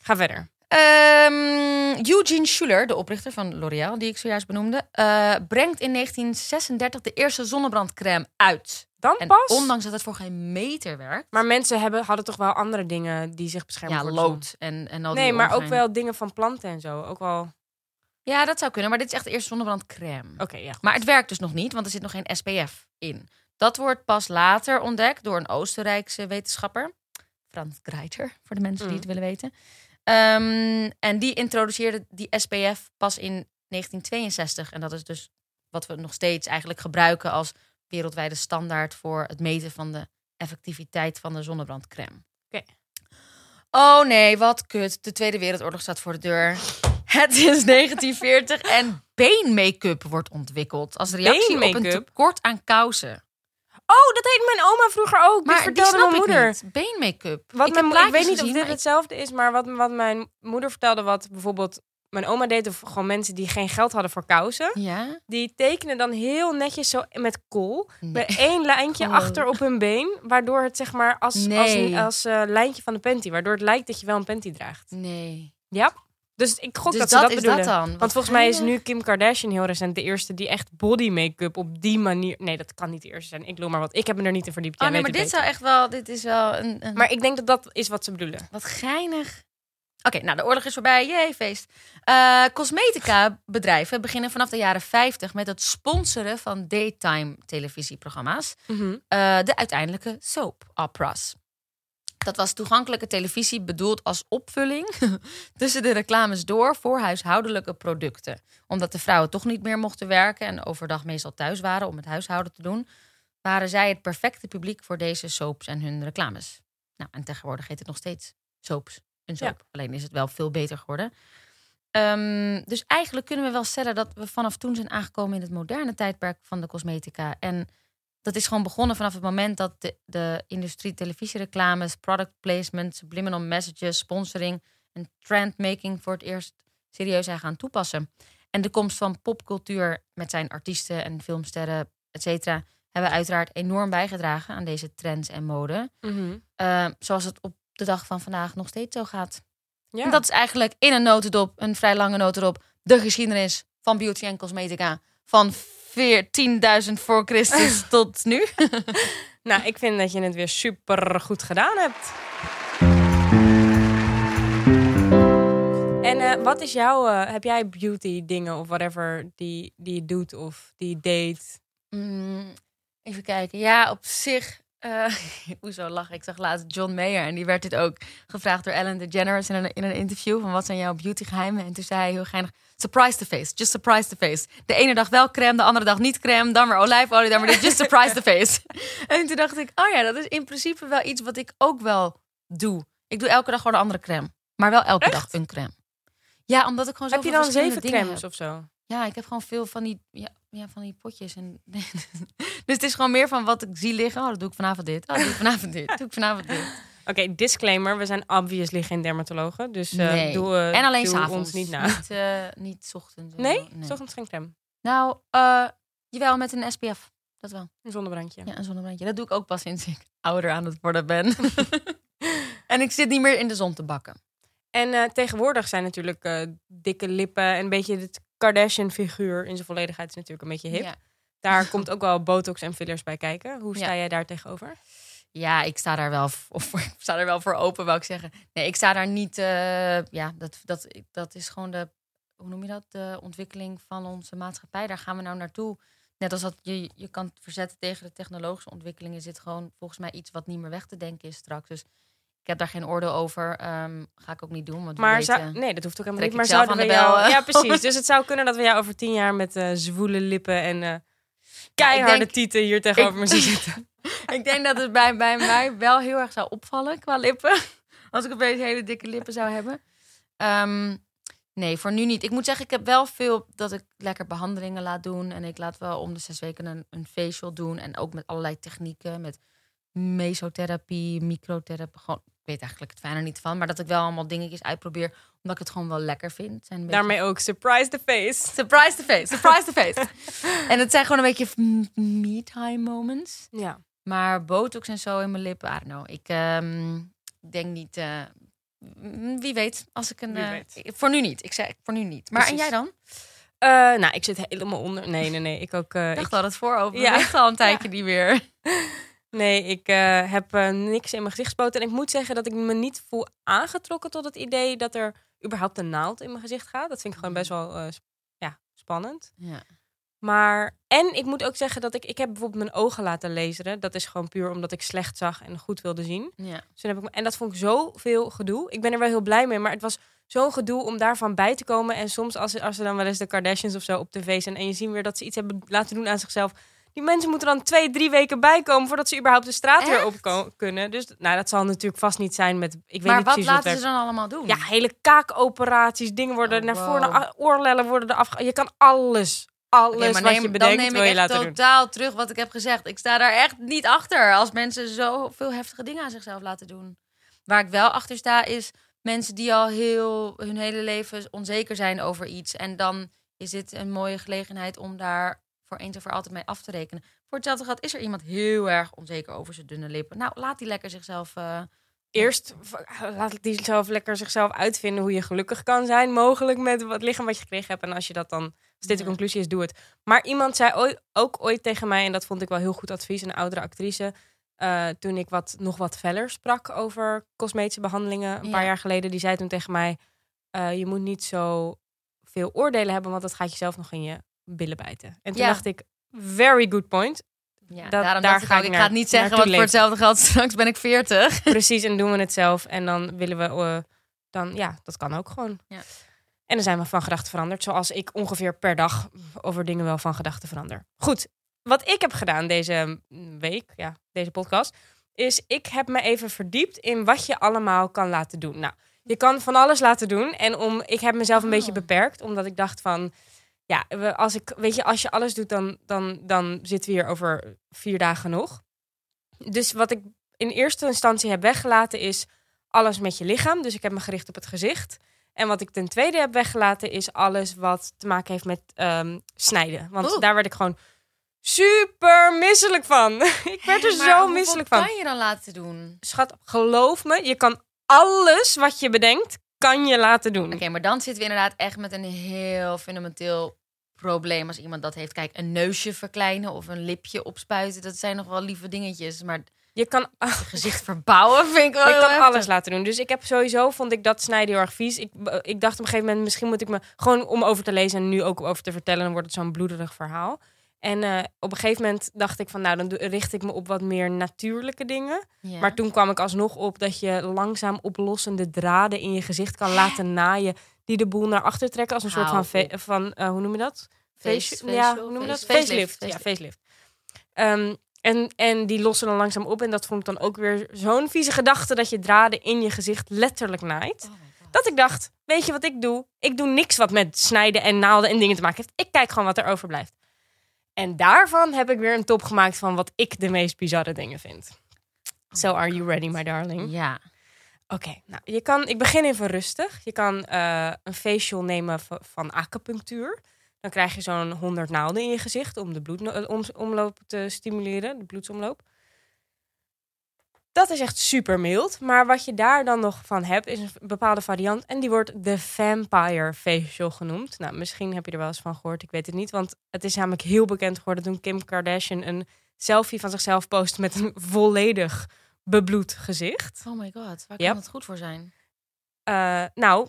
Speaker 1: Ga verder.
Speaker 2: Ehm, Eugene Schuller, de oprichter van L'Oréal, die ik zojuist benoemde, eh, brengt in 1936 de eerste zonnebrandcrème uit.
Speaker 1: Dan
Speaker 2: En
Speaker 1: pas.
Speaker 2: ondanks dat het voor geen meter werkt.
Speaker 1: Maar mensen hebben, hadden toch wel andere dingen die zich beschermen
Speaker 2: Ja, lood en, en al die
Speaker 1: Nee, maar ook wel dingen van planten en zo. Ook wel. Oké,
Speaker 2: Ja, dat zou kunnen, maar dit is echt de eerste zonnebrandcrème.
Speaker 1: ja. goed.
Speaker 2: Maar het werkt dus nog niet, want er zit nog geen SPF in. Dat wordt pas later ontdekt door een Oostenrijkse wetenschapper. Frans Greiter, voor de mensen die
Speaker 1: Mm.
Speaker 2: het willen weten. Ehm, en die introduceerde die SPF pas in 1962. En dat is dus wat we nog steeds eigenlijk gebruiken als wereldwijde standaard voor het meten van de effectiviteit van de zonnebrandcrème.
Speaker 1: Oké.
Speaker 2: Oh nee, wat kut. De Tweede Wereldoorlog staat voor de deur. Het is 1940 en beenmake-up wordt ontwikkeld als reactie op een tekort aan kousen.
Speaker 1: Oh, dat heet mijn oma vroeger ook.
Speaker 2: Maar die
Speaker 1: vertelde mijn moeder.
Speaker 2: Beenmake-up.
Speaker 1: Wat
Speaker 2: ik,
Speaker 1: mijn, ik weet niet of dit hetzelfde is, maar wat, wat mijn moeder vertelde, wat bijvoorbeeld mijn oma deed, of gewoon mensen die geen geld hadden voor kousen,
Speaker 2: Ja?
Speaker 1: die tekenen dan heel netjes zo met kool,
Speaker 2: Nee.
Speaker 1: met één lijntje achter op hun been, waardoor het zeg maar als, als, een als eh, lijntje van de panty, waardoor het lijkt dat je wel een panty draagt.
Speaker 2: Nee.
Speaker 1: Ja. Dus ik gok
Speaker 2: Dus
Speaker 1: dat
Speaker 2: dat,
Speaker 1: ze dat
Speaker 2: is
Speaker 1: bedoelen.
Speaker 2: dat
Speaker 1: Want volgens mij is nu Kim Kardashian heel recent de eerste die echt body make-up op die manier. Nee, dat kan niet de eerste zijn. Ik loop maar wat. Ik heb me er niet in verdiept.
Speaker 2: Oh nee, maar dit zou echt wel... Dit is wel een... een...
Speaker 1: Maar ik denk dat dat is wat ze bedoelen.
Speaker 2: Wat geinig. Oké, nou de oorlog is voorbij. Jee, feest. Eh, cosmetica bedrijven beginnen vanaf de jaren 50 met het sponsoren van daytime televisieprogramma's. eh, de uiteindelijke soap operas. Dat was toegankelijke televisie bedoeld als opvulling tussen de reclames door voor huishoudelijke producten. Omdat de vrouwen toch niet meer mochten werken en overdag meestal thuis waren om het huishouden te doen, waren zij het perfecte publiek voor deze soaps en hun reclames. Nou, en tegenwoordig heet het nog steeds soaps. Een soap. Alleen is het wel veel beter geworden. Ehm, dus eigenlijk kunnen we wel stellen dat we vanaf toen zijn aangekomen in het moderne tijdperk van de cosmetica. En dat is gewoon begonnen vanaf het moment dat de, de industrie televisiereclames, product placement, subliminal messages, sponsoring en trendmaking voor het eerst serieus zijn gaan toepassen. En de komst van popcultuur met zijn artiesten en filmsterren, et cetera, hebben uiteraard enorm bijgedragen aan deze trends en mode. Eh, zoals het op de dag van vandaag nog steeds zo gaat.
Speaker 1: Ja.
Speaker 2: En dat is eigenlijk in een notendop, een vrij lange notendop, de geschiedenis van beauty en cosmetica. Van 14.000 voor Christus tot nu.
Speaker 1: Nou, ik vind dat je het weer super goed gedaan hebt. En eh, wat is jouw, eh, heb jij beauty dingen of whatever die, die je doet of die je deed?
Speaker 2: Mm, even kijken. Ja, op zich. Eh hoezo lachen? Ik zag laatst John Mayer en die werd dit ook gevraagd door Ellen DeGeneres in een, in een interview. Van wat zijn jouw beautygeheimen? En toen zei hij heel geinig, surprise the face, just surprise the face. De ene dag wel crème, de andere dag niet crème, dan weer olijfolie, dan weer dit, just surprise the face. en toen dacht ik, oh ja, dat is in principe wel iets wat ik ook wel doe. Ik doe elke dag gewoon een andere crème, maar wel elke
Speaker 1: Echt?
Speaker 2: dag een crème. Ja, omdat ik gewoon zo
Speaker 1: heb je dan zeven crèmes of zo?
Speaker 2: ja, ik heb gewoon veel van die, ja, ja, van die potjes. En, dus het is gewoon meer van wat ik zie liggen. Oh, dat doe ik vanavond dit. Oh, dat doe ik vanavond dit. Doe ik vanavond dit.
Speaker 1: Oké, disclaimer. We zijn obviously geen dermatologen. Dus
Speaker 2: Nee.
Speaker 1: doe, eh,
Speaker 2: en alleen
Speaker 1: doe ons niet na.
Speaker 2: Niet, eh, niet ochtends.
Speaker 1: Nee? nee. ochtends geen crème.
Speaker 2: Nou, jawel, met een SPF. Dat wel.
Speaker 1: Een zonnebrandje.
Speaker 2: Ja, een zonnebrandje. Dat doe ik ook pas sinds ik ouder aan het worden ben. en ik zit niet meer in de zon te bakken.
Speaker 1: En tegenwoordig zijn natuurlijk dikke lippen en een beetje het Kardashian-figuur in zijn volledigheid is natuurlijk een beetje hip.
Speaker 2: Ja.
Speaker 1: Daar komt ook wel botox en fillers bij kijken. Hoe sta
Speaker 2: Ja.
Speaker 1: jij daar tegenover?
Speaker 2: Ja, ik sta daar wel voor, ik sta er wel voor open, wou ik zeggen. Nee, ik sta daar niet. eh, ja, dat, dat, dat is gewoon de. Hoe noem je dat? De ontwikkeling van onze maatschappij. Daar gaan we nou naartoe. Net als dat je je kan verzetten tegen de technologische ontwikkelingen, is dit gewoon volgens mij iets wat niet meer weg te denken is straks. Dus ik heb daar geen oordeel over. Ehm, ga ik ook niet doen. Want
Speaker 1: Maar
Speaker 2: weet,
Speaker 1: nee, dat hoeft ook helemaal niet. Maar zouden we
Speaker 2: de
Speaker 1: jou...
Speaker 2: bel.
Speaker 1: Ja, precies. Dus het zou kunnen dat we jou over tien jaar met eh zwoele lippen en eh, keiharde
Speaker 2: denk-
Speaker 1: tieten hier tegenover
Speaker 2: ik-
Speaker 1: me zitten.
Speaker 2: Ik denk dat het bij, bij mij wel heel erg zou opvallen qua lippen. Als ik opeens hele dikke lippen zou hebben. Ehm, nee, voor nu niet. Ik moet zeggen, ik heb wel veel dat ik lekker behandelingen laat doen. En ik laat wel om de zes weken een, een facial doen. En ook met allerlei technieken. Met mesotherapie, microtherapie. Gewoon, weet eigenlijk het fijne niet van. Maar dat ik wel allemaal dingetjes uitprobeer. Omdat ik het gewoon wel lekker vind. Zijn beetje-
Speaker 1: Daarmee ook surprise the face.
Speaker 2: Surprise the face, surprise the face. en het zijn gewoon een beetje me-time moments.
Speaker 1: Ja.
Speaker 2: Maar botox en zo in mijn lippen, I don't know. Ik ehm, denk niet. eh, wie weet, als ik een. Eh, voor nu niet. Ik zeg voor nu niet. Maar en jij dan?
Speaker 1: Eh, nou, ik zit helemaal onder. Nee, nee, nee. Ik ook. eh,
Speaker 2: Ik
Speaker 1: ik,
Speaker 2: dacht al het voorover.
Speaker 1: Ja.
Speaker 2: Ja. Ligt al een tijdje niet meer.
Speaker 1: nee, ik eh, heb eh, niks in mijn gezicht gespoten. En ik moet zeggen dat ik me niet voel aangetrokken tot het idee dat er überhaupt een naald in mijn gezicht gaat. Dat vind ik gewoon best wel eh, sp- ja, spannend.
Speaker 2: Ja.
Speaker 1: Maar, en ik moet ook zeggen dat ik, ik heb bijvoorbeeld mijn ogen laten laseren. Dat is gewoon puur omdat ik slecht zag en goed wilde zien.
Speaker 2: ja.
Speaker 1: Dus heb ik, en dat vond ik zoveel gedoe. Ik ben er wel heel blij mee, maar het was zo'n gedoe om daarvan bij te komen. En soms als, als er dan wel eens de Kardashians of zo op tv zijn... en je ziet weer dat ze iets hebben laten doen aan zichzelf... die mensen moeten dan twee, drie weken bijkomen... voordat ze überhaupt de straat weer op kunnen. Dus nou, dat zal natuurlijk vast niet zijn met... Ik weet
Speaker 2: Maar
Speaker 1: niet
Speaker 2: wat
Speaker 1: precies
Speaker 2: laten
Speaker 1: wat
Speaker 2: ze dan allemaal doen?
Speaker 1: Ja, hele kaakoperaties, dingen worden
Speaker 2: Oh,
Speaker 1: naar
Speaker 2: wow.
Speaker 1: voren... naar oorlellen worden er afge... Je kan alles, alles
Speaker 2: Oké, maar
Speaker 1: wat
Speaker 2: neem,
Speaker 1: je
Speaker 2: dan
Speaker 1: bedenkt
Speaker 2: neem
Speaker 1: wil
Speaker 2: ik echt
Speaker 1: doen.
Speaker 2: totaal terug wat ik heb gezegd. Ik sta daar echt niet achter als mensen zoveel heftige dingen aan zichzelf laten doen. Waar ik wel achter sta is mensen die al heel hun hele leven onzeker zijn over iets. En dan is dit een mooie gelegenheid om daar voor eens en voor altijd mee af te rekenen. Voor hetzelfde geld is er iemand heel erg onzeker over zijn dunne lippen. Nou, laat die lekker zichzelf... eh,
Speaker 1: Eerst v- laat die zelf lekker zichzelf uitvinden hoe je gelukkig kan zijn, mogelijk met wat lichaam wat je gekregen hebt. En als je dat dan, als dit de conclusie is, doe het. Maar iemand zei ook ooit tegen mij, en dat vond ik wel heel goed advies, een oudere actrice, eh, toen ik wat, nog wat feller sprak over cosmetische behandelingen een
Speaker 2: Ja.
Speaker 1: paar jaar geleden, die zei toen tegen mij, eh, je moet niet zo veel oordelen hebben, want dat gaat jezelf nog in je billen bijten. En toen
Speaker 2: Ja.
Speaker 1: dacht ik, very good point.
Speaker 2: ja,
Speaker 1: Dat-
Speaker 2: daarom
Speaker 1: daar ga ik
Speaker 2: ik ga het niet zeggen, want voor hetzelfde geld straks ben ik 40.
Speaker 1: Precies, en doen we het zelf. En dan willen we, eh, dan ja, dat kan ook gewoon.
Speaker 2: Ja.
Speaker 1: En dan zijn we van gedachten veranderd, zoals ik ongeveer per dag over dingen wel van gedachten verander. Goed, wat ik heb gedaan deze week, ja, deze podcast, is ik heb me even verdiept in wat je allemaal kan laten doen. Nou, je kan van alles laten doen. En om, ik heb mezelf een
Speaker 2: Oh.
Speaker 1: beetje beperkt, omdat ik dacht van, ja, we- als ik, weet je, als je alles doet, dan, dan, dan zitten we hier over vier dagen nog. Dus wat ik in eerste instantie heb weggelaten is alles met je lichaam. Dus ik heb me gericht op het gezicht. En wat ik ten tweede heb weggelaten is alles wat te maken heeft met ehm, snijden. Want
Speaker 2: Oeh.
Speaker 1: daar werd ik gewoon super misselijk van. ik werd er zo misselijk van.
Speaker 2: kan je dan laten doen?
Speaker 1: Schat, geloof me, je kan alles wat je bedenkt, kan je laten doen.
Speaker 2: Oké, maar dan zitten we inderdaad echt met een heel fundamenteel probleem als iemand dat heeft. Kijk, een neusje verkleinen of een lipje opspuiten, dat zijn nog wel lieve dingetjes. Maar
Speaker 1: Je kan,
Speaker 2: gezicht verbouwen vind ik wel
Speaker 1: je
Speaker 2: heel
Speaker 1: kan
Speaker 2: heftig.
Speaker 1: alles laten doen. Dus ik heb sowieso, vond ik dat snijden heel erg vies. Ik, ik dacht op een gegeven moment, misschien moet ik me gewoon om over te lezen en nu ook over te vertellen, dan wordt het zo'n bloederig verhaal. En eh, op een gegeven moment dacht ik van, nou, dan richt ik me op wat meer natuurlijke dingen.
Speaker 2: Ja.
Speaker 1: Maar toen kwam ik alsnog op dat je langzaam oplossende draden in je gezicht kan laten naaien, die de boel naar achter trekken als een soort van, van eh, hoe noem je dat?
Speaker 2: Face-
Speaker 1: Face- ja,
Speaker 2: facial,
Speaker 1: hoe noem je dat?
Speaker 2: face-
Speaker 1: Facelift.
Speaker 2: facelift,
Speaker 1: Ja, facelift. Ehm, en, en die lossen dan langzaam op. En dat vond ik dan ook weer zo'n vieze gedachte dat je draden in je gezicht letterlijk naait.
Speaker 2: Oh.
Speaker 1: Dat ik dacht, weet je wat ik doe? Ik doe niks wat met snijden en naalden en dingen te maken heeft. Ik kijk gewoon wat er overblijft. En daarvan heb ik weer een top gemaakt van wat ik de meest bizarre dingen vind. So are you ready, my darling?
Speaker 2: Ja.
Speaker 1: Oké, nou, je kan, ik begin even rustig. Je kan eh, een facial nemen van, van acupunctuur. Dan krijg je zo'n 100 naalden in je gezicht om de bloedomloop te stimuleren, de bloedsomloop. Dat is echt super mild. Maar wat je daar dan nog van hebt, is een bepaalde variant. En die wordt de Vampire Facial genoemd. Nou, misschien heb je er wel eens van gehoord, ik weet het niet. Want het is namelijk heel bekend geworden toen Kim Kardashian een selfie van zichzelf postte met een volledig bebloed gezicht.
Speaker 2: Oh my god, waar
Speaker 1: Yep.
Speaker 2: kan het goed voor zijn?
Speaker 1: Eh, nou,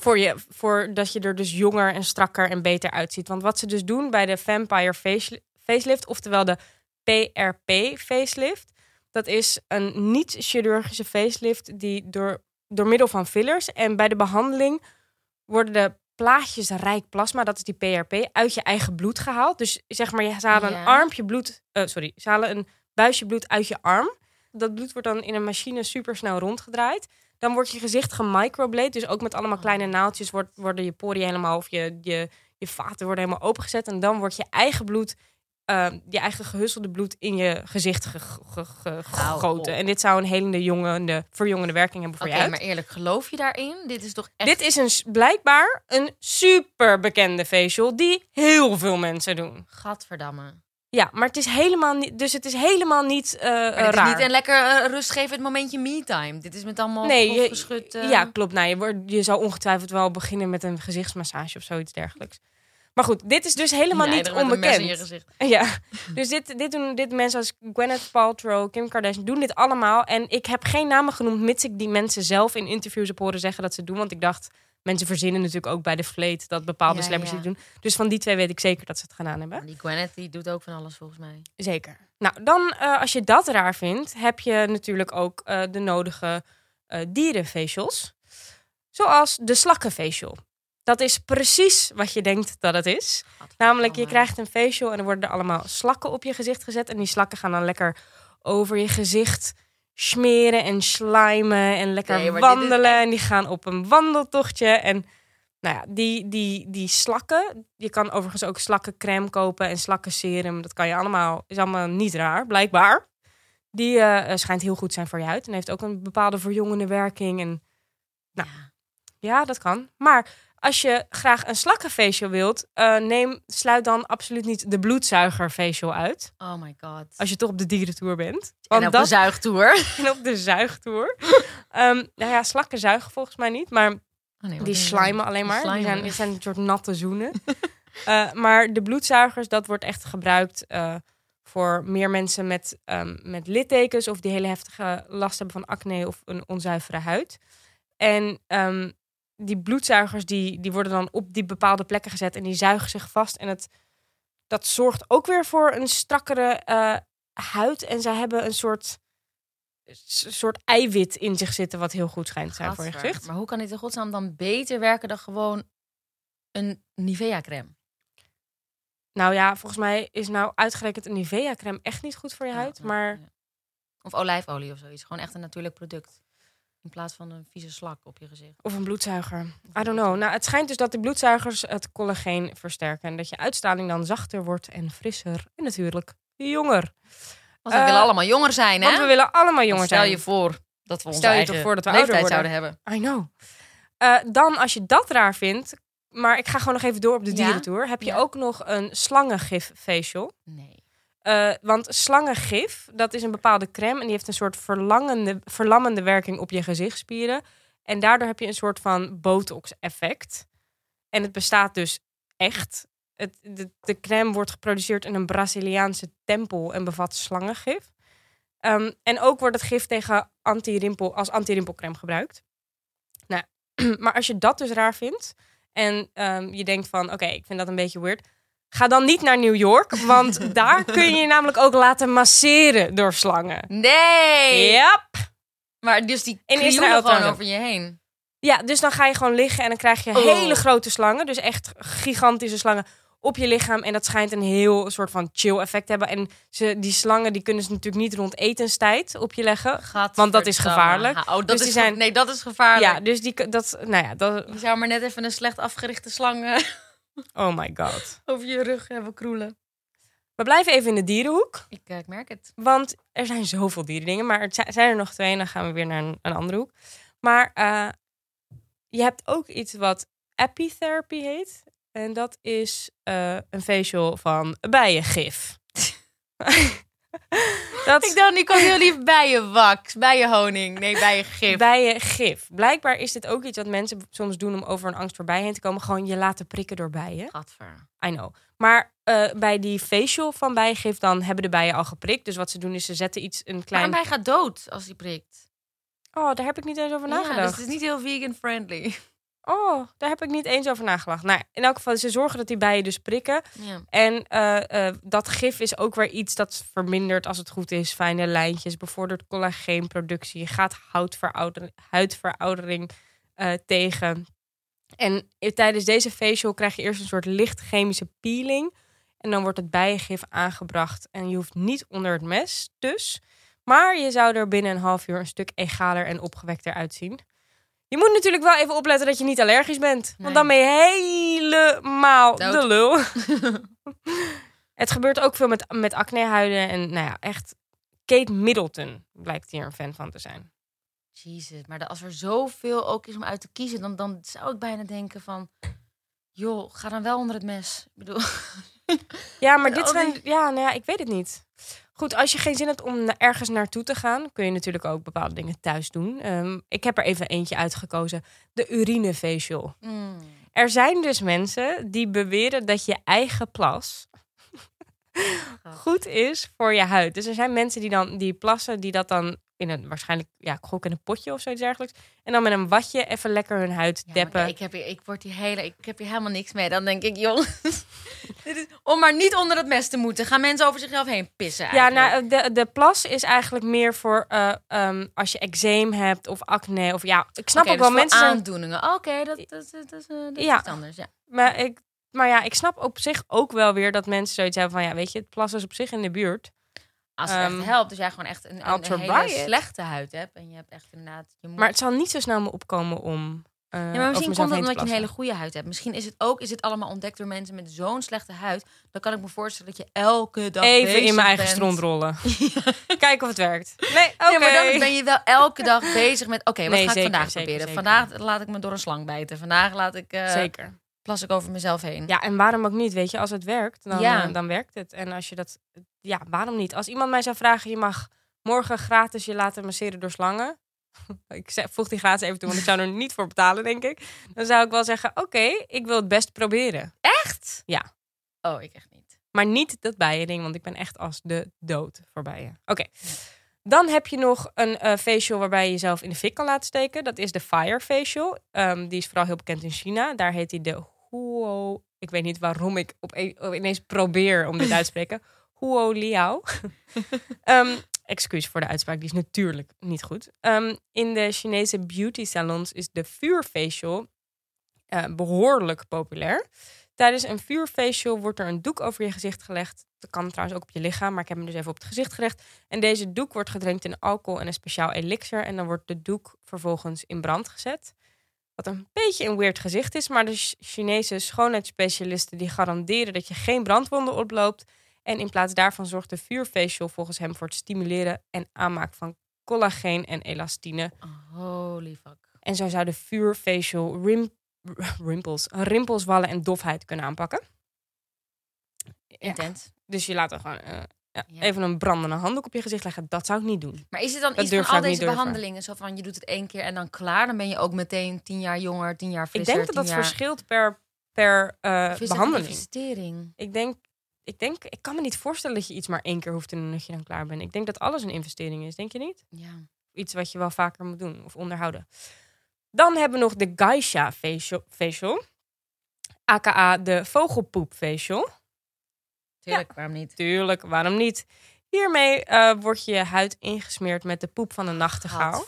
Speaker 1: voor, je, voor dat je er dus jonger en strakker en beter uitziet. Want wat ze dus doen bij de Vampire face, Facelift, oftewel de PRP Facelift, dat is een niet-chirurgische facelift die door, door middel van fillers en bij de behandeling worden de plaatjesrijk plasma, dat is die PRP, uit je eigen bloed gehaald. Dus zeg maar, je- halen
Speaker 2: Ja.
Speaker 1: een armpje bloed, eh, sorry, ze halen een buisje bloed uit je arm. Dat bloed wordt dan in een machine supersnel rondgedraaid. Dan wordt je gezicht gemicroblade, dus ook met allemaal
Speaker 2: Oh.
Speaker 1: kleine naaldjes wordt, worden je poriën helemaal, of je, je, je vaten worden helemaal opengezet. En dan wordt je eigen bloed, eh, je eigen gehusselde bloed in je gezicht ge- ge- ge-
Speaker 2: Hou
Speaker 1: gegoten. En dit zou een helende, jongende, verjongende werking hebben voor
Speaker 2: Oké,
Speaker 1: je huid.
Speaker 2: maar eerlijk, geloof je daarin? Dit is toch echt...
Speaker 1: Dit is een, blijkbaar een super bekende facial die heel veel mensen doen.
Speaker 2: Gadverdamme.
Speaker 1: Ja, maar het is helemaal niet, dus het is helemaal niet
Speaker 2: Maar
Speaker 1: eh, raar.
Speaker 2: is niet een lekker eh, rustgevend momentje me-time. Dit is met allemaal
Speaker 1: nee, je,
Speaker 2: eh,
Speaker 1: ja, klopt. Nou, je, wordt, je zou ongetwijfeld wel beginnen met een gezichtsmassage of zoiets dergelijks. Maar goed, dit is dus helemaal niet onbekend. Ja, dus dit, dit doen dit mensen als Gwyneth Paltrow, Kim Kardashian, doen dit allemaal. En ik heb geen namen genoemd, mits ik die mensen zelf in interviews heb horen zeggen dat ze het doen. Want ik dacht, mensen verzinnen natuurlijk ook bij de vleet dat bepaalde
Speaker 2: Ja,
Speaker 1: celebrities
Speaker 2: ja.
Speaker 1: doen. Dus van die twee weet ik zeker dat ze het gedaan hebben.
Speaker 2: Die Gwyneth die doet ook van alles volgens mij.
Speaker 1: Zeker. Nou, dan eh, als je dat raar vindt, heb je natuurlijk ook eh, de nodige eh dierenfacials. Zoals de slakkenfacial. Dat is precies wat je denkt dat het is. Namelijk, je krijgt een facial en er worden er allemaal slakken op je gezicht gezet. En die slakken gaan dan lekker over je gezicht smeren en slijmen en lekker
Speaker 2: Nee,
Speaker 1: wandelen.
Speaker 2: echt-
Speaker 1: En die gaan op een wandeltochtje. En nou ja, die, die, die slakken, je kan overigens ook slakkencrème kopen en slakkenserum. Dat kan je allemaal, is allemaal niet raar, blijkbaar. Die eh, eh, schijnt heel goed zijn voor je huid en heeft ook een bepaalde verjongende werking. En Nou.
Speaker 2: Ja.
Speaker 1: Ja, dat kan. Maar als je graag een slakkenfacial wilt, eh, neem, sluit dan absoluut niet de bloedzuigerfacial uit.
Speaker 2: Oh my god.
Speaker 1: Als je toch op de dierentour bent.
Speaker 2: en op de zuigtour.
Speaker 1: en op de zuigtour. Nou ja, slakken zuigen volgens mij niet, maar
Speaker 2: Oh, nee,
Speaker 1: die slijmen alleen maar. Die zijn, die zijn een soort natte zoenen. Eh, maar de bloedzuigers, dat wordt echt gebruikt eh, voor meer mensen met, ehm, met littekens... of die hele heftige last hebben van acne of een onzuivere huid. En ehm, die bloedzuigers, die, die worden dan op die bepaalde plekken gezet... en die zuigen zich vast. En het, dat zorgt ook weer voor een strakkere eh, huid. En zij hebben een soort, soort eiwit in zich zitten... wat heel goed schijnt te zijn voor je gezicht.
Speaker 2: Maar hoe kan dit in godsnaam dan beter werken dan gewoon een Nivea crème?
Speaker 1: Nou ja, volgens mij is nou uitgerekend een Nivea crème echt niet goed voor je huid.
Speaker 2: Ja,
Speaker 1: Maar
Speaker 2: ja. Of olijfolie of zoiets. Gewoon echt een natuurlijk product. In plaats van een vieze slak op je gezicht.
Speaker 1: of een bloedzuiger. I don't know. Nou, het schijnt dus dat de bloedzuigers het collageen versterken. En dat je uitstraling dan zachter wordt en frisser. En natuurlijk jonger.
Speaker 2: Want we
Speaker 1: Eh,
Speaker 2: willen allemaal jonger zijn, hè?
Speaker 1: Want we willen allemaal jonger
Speaker 2: Stel
Speaker 1: zijn.
Speaker 2: je voor dat we onze
Speaker 1: Stel je
Speaker 2: eigen
Speaker 1: toch voor dat we ouder
Speaker 2: leeftijd
Speaker 1: worden.
Speaker 2: zouden hebben.
Speaker 1: I know. Eh, dan, als je dat raar vindt... Maar ik ga gewoon nog even door op de
Speaker 2: Ja?
Speaker 1: dierentour. Heb je
Speaker 2: Ja.
Speaker 1: ook nog een slangengif facial.
Speaker 2: Nee.
Speaker 1: Eh, want slangengif, dat is een bepaalde crème en die heeft een soort verlangende, verlammende werking op je gezichtspieren. En daardoor heb je een soort van botox-effect. En het bestaat dus echt. Het, de, crème wordt geproduceerd in een Braziliaanse tempel en bevat slangengif. Ehm, en ook wordt het gif tegen anti-rimpel, als anti-rimpelcrème gebruikt. Nou, maar als je dat dus raar vindt en ehm, je denkt van, oké, ik vind dat een beetje weird. Ga dan niet naar New York, want daar kun je je namelijk ook laten masseren door slangen.
Speaker 2: Nee!
Speaker 1: Yep.
Speaker 2: Maar dus die
Speaker 1: In Israël
Speaker 2: gewoon over je heen.
Speaker 1: Ja, dus dan ga je gewoon liggen en dan krijg je
Speaker 2: Oh.
Speaker 1: hele grote slangen. Dus echt gigantische slangen op je lichaam. En dat schijnt een heel soort van chill effect te hebben. En ze, die slangen die kunnen ze natuurlijk niet rond etenstijd op je leggen. Want dat is gevaarlijk.
Speaker 2: Oh, dat
Speaker 1: Dus
Speaker 2: is
Speaker 1: die zijn-
Speaker 2: Nee, dat is gevaarlijk.
Speaker 1: Ja, dus die, dat, nou ja, dat,
Speaker 2: Je zou maar net even een slecht afgerichte slang
Speaker 1: oh my god.
Speaker 2: over je rug hebben kroelen.
Speaker 1: We blijven even in de dierenhoek.
Speaker 2: Ik, eh, ik merk het.
Speaker 1: Want er zijn zoveel dierendingen, maar zi- zijn er nog twee en dan gaan we weer naar een, een andere hoek. Maar eh, je hebt ook iets wat epitherapy heet. En dat is eh, een facial van bijengif. dat
Speaker 2: Ik dacht, nu komt heel lief bijenwax, bijenhoning. Nee, bijengif.
Speaker 1: bijengif. Blijkbaar is dit ook iets wat mensen soms doen om over een angst voor bijen heen te komen. Gewoon je laten prikken door bijen.
Speaker 2: Gadver.
Speaker 1: I know. Maar eh, bij die facial van bijengif, dan hebben de bijen al geprikt. Dus wat ze doen is ze zetten iets, een
Speaker 2: Maar
Speaker 1: klein...
Speaker 2: een bij gaat dood als hij prikt.
Speaker 1: Oh, daar heb ik niet eens over
Speaker 2: Ja,
Speaker 1: nagedacht.
Speaker 2: dus het is niet heel vegan-friendly.
Speaker 1: Oh, daar heb ik niet eens over nagedacht. Nou, in elk geval, ze zorgen dat die bijen dus prikken.
Speaker 2: Ja.
Speaker 1: En eh, eh, dat gif is ook weer iets dat vermindert, als het goed is, fijne lijntjes, bevordert collageenproductie, gaat huidverouder- huidveroudering eh, tegen. En tijdens deze facial krijg je eerst een soort licht chemische peeling. En dan wordt het bijengif aangebracht. En je hoeft niet onder het mes dus. Maar je zou er binnen een half uur een stuk egaler en opgewekter uitzien. Je moet natuurlijk wel even opletten dat je niet allergisch bent. Want dan ben je helemaal
Speaker 2: Dood.
Speaker 1: de lul. het gebeurt ook veel met, met acnehuiden. En nou ja, echt... Kate Middleton blijkt hier een fan van te zijn.
Speaker 2: Jezus, maar als er zoveel ook is om uit te kiezen, dan, dan zou ik bijna denken van... Joh, ga dan wel onder het mes. Ik bedoel,
Speaker 1: Ja, maar dit zijn... Ja, nou ja, ik weet het niet. Goed, als je geen zin hebt om ergens naartoe te gaan... kun je natuurlijk ook bepaalde dingen thuis doen. Ehm, ik heb er even eentje uitgekozen. De urinefacial.
Speaker 2: mm,
Speaker 1: Er zijn dus mensen die beweren dat je eigen plas... goed is voor je huid. Dus er zijn mensen die dan die plassen... die dat dan in een waarschijnlijk... ja, ik gok in een potje of zoiets dergelijks... en dan met een watje even lekker hun huid
Speaker 2: ja,
Speaker 1: deppen.
Speaker 2: ik, heb hier, ik, word hier hele, ik heb hier helemaal niks mee. Dan denk ik, joh, dit is, om maar niet onder het mes te moeten. Gaan mensen over zichzelf heen pissen
Speaker 1: Ja,
Speaker 2: eigenlijk.
Speaker 1: nou, de, de plas is eigenlijk meer voor eh, ehm, als je eczeem hebt of acne. Of ja, ik snap ook
Speaker 2: dus
Speaker 1: wel mensen. Zijn,
Speaker 2: aandoeningen. Oké, dat, dat, dat, dat, is,
Speaker 1: Ja.
Speaker 2: iets anders. Ja.
Speaker 1: maar, ik, maar ja, ik snap op zich ook wel weer dat mensen zoiets hebben van ja, weet je, het plas is op zich in de buurt.
Speaker 2: Als het
Speaker 1: Ehm,
Speaker 2: echt helpt, dus jij gewoon echt een, een, hele slechte huid hebt. En je hebt echt inderdaad... Je moet...
Speaker 1: Maar het zal niet zo snel me opkomen om. eh
Speaker 2: Ja, maar misschien komt dat omdat je een hele goede huid hebt. Misschien is het ook is het allemaal ontdekt door mensen met zo'n slechte huid. Dan kan ik me voorstellen dat je elke dag
Speaker 1: Even in mijn eigen stront rollen. Kijken of het werkt. Nee, oké.
Speaker 2: Ja, maar dan ben je wel elke dag bezig met... Oké, wat
Speaker 1: Nee,
Speaker 2: ga ik vandaag
Speaker 1: zeker,
Speaker 2: proberen?
Speaker 1: zeker.
Speaker 2: Vandaag laat ik me door een slang bijten. Vandaag laat ik, eh,
Speaker 1: Zeker.
Speaker 2: plas ik over mezelf heen.
Speaker 1: Ja, en waarom ook niet? Weet je, als het werkt, dan,
Speaker 2: Ja.
Speaker 1: eh, dan werkt het. En als je dat. Ja, waarom niet? Als iemand mij zou vragen, je mag morgen gratis je laten masseren door slangen. ik zeg- voeg die gratis even toe, want ik zou er niet voor betalen, denk ik. Dan zou ik wel zeggen: Oké, ik wil het best proberen.
Speaker 2: Echt?
Speaker 1: Ja.
Speaker 2: Oh, ik echt niet.
Speaker 1: Maar niet dat bijen-ding, want ik ben echt als de dood voor bijen. Oké. Dan heb je nog een eh, facial waarbij je jezelf in de fik kan laten steken. Dat is de Fire Facial. Ehm, die is vooral heel bekend in China. Daar heet hij de Huo... Ik weet niet waarom ik op ineens probeer om dit uit te spreken. Huo Liao. Ehm, excuus voor de uitspraak, die is natuurlijk niet goed. Ehm, in de Chinese beauty salons is de vuurfacial eh, behoorlijk populair. Tijdens een vuurfacial wordt er een doek over je gezicht gelegd. Dat kan trouwens ook op je lichaam, maar ik heb hem dus even op het gezicht gelegd. En deze doek wordt gedrenkt in alcohol en een speciaal elixir. En dan wordt de doek vervolgens in brand gezet. Wat een beetje een weird gezicht is, maar de Ch- Chinese schoonheidsspecialisten die garanderen dat je geen brandwonden oploopt. En in plaats daarvan zorgt de vuurfacial volgens hem voor het stimuleren en aanmaken van collageen en elastine.
Speaker 2: Holy fuck.
Speaker 1: En zo zou de vuurfacial rim, rimpels, rimpels, wallen en dofheid kunnen aanpakken. Ja,
Speaker 2: Intens.
Speaker 1: dus je laat er gewoon eh, ja,
Speaker 2: Ja.
Speaker 1: even een brandende handdoek op je gezicht leggen. Dat zou ik niet doen.
Speaker 2: Maar is het dan
Speaker 1: Dat
Speaker 2: iets van al
Speaker 1: ik
Speaker 2: deze behandelingen? Zo van, je doet het één keer en dan klaar. Dan ben je ook meteen tien jaar jonger, tien jaar
Speaker 1: Ik
Speaker 2: frisser,
Speaker 1: denk dat dat
Speaker 2: jaar...
Speaker 1: verschilt per, per
Speaker 2: een
Speaker 1: behandeling. Ik denk, ik denk, ik kan me niet voorstellen dat je iets maar één keer hoeft te doen en dat je dan klaar bent. Ik denk dat alles een investering is, denk je niet?
Speaker 2: Ja.
Speaker 1: Iets wat je wel vaker moet doen of onderhouden. Dan hebben we nog de Geisha facial, facial. AKA de vogelpoep facial.
Speaker 2: Tuurlijk, waarom niet?
Speaker 1: Tuurlijk, waarom niet? Hiermee eh, wordt je huid ingesmeerd met de poep van een nachtegaal.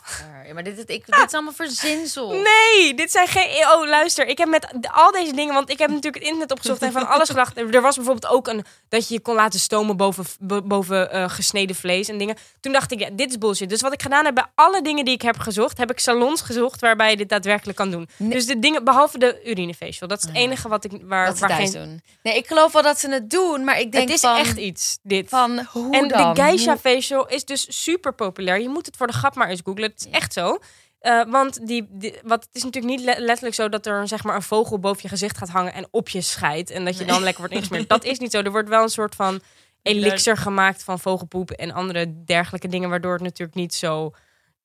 Speaker 2: Ja, maar dit, dit, ik, dit is allemaal verzinsel.
Speaker 1: Nee, dit zijn geen. Oh, luister. Ik heb met al deze dingen. Want ik heb natuurlijk het internet opgezocht en van alles gedacht. Er was bijvoorbeeld ook een. dat je je kon laten stomen boven, bo- boven eh, gesneden vlees en dingen. Toen dacht ik, ja, dit is bullshit. Dus wat ik gedaan heb bij alle dingen die ik heb gezocht. heb ik salons gezocht waarbij je dit daadwerkelijk kan doen.
Speaker 2: Nee.
Speaker 1: Dus de dingen, behalve de urinefacial. Dat is het enige wat ik. Waar, waar geen,
Speaker 2: doen. Nee, ik geloof wel dat ze het doen, maar ik denk
Speaker 1: Het is
Speaker 2: van,
Speaker 1: echt iets, dit.
Speaker 2: van hoe
Speaker 1: En? De geisha facial is dus super populair. Je moet het voor de grap maar eens googlen. Het is echt zo. Eh, want die, die- wat, het is natuurlijk niet le- letterlijk zo dat er zeg maar, een vogel boven je gezicht gaat hangen en op je scheidt. En dat je
Speaker 2: Nee.
Speaker 1: dan lekker wordt ingesmeerd. Dat is niet zo. Er wordt wel een soort van elixir gemaakt van vogelpoep en andere dergelijke dingen. Waardoor het natuurlijk niet zo.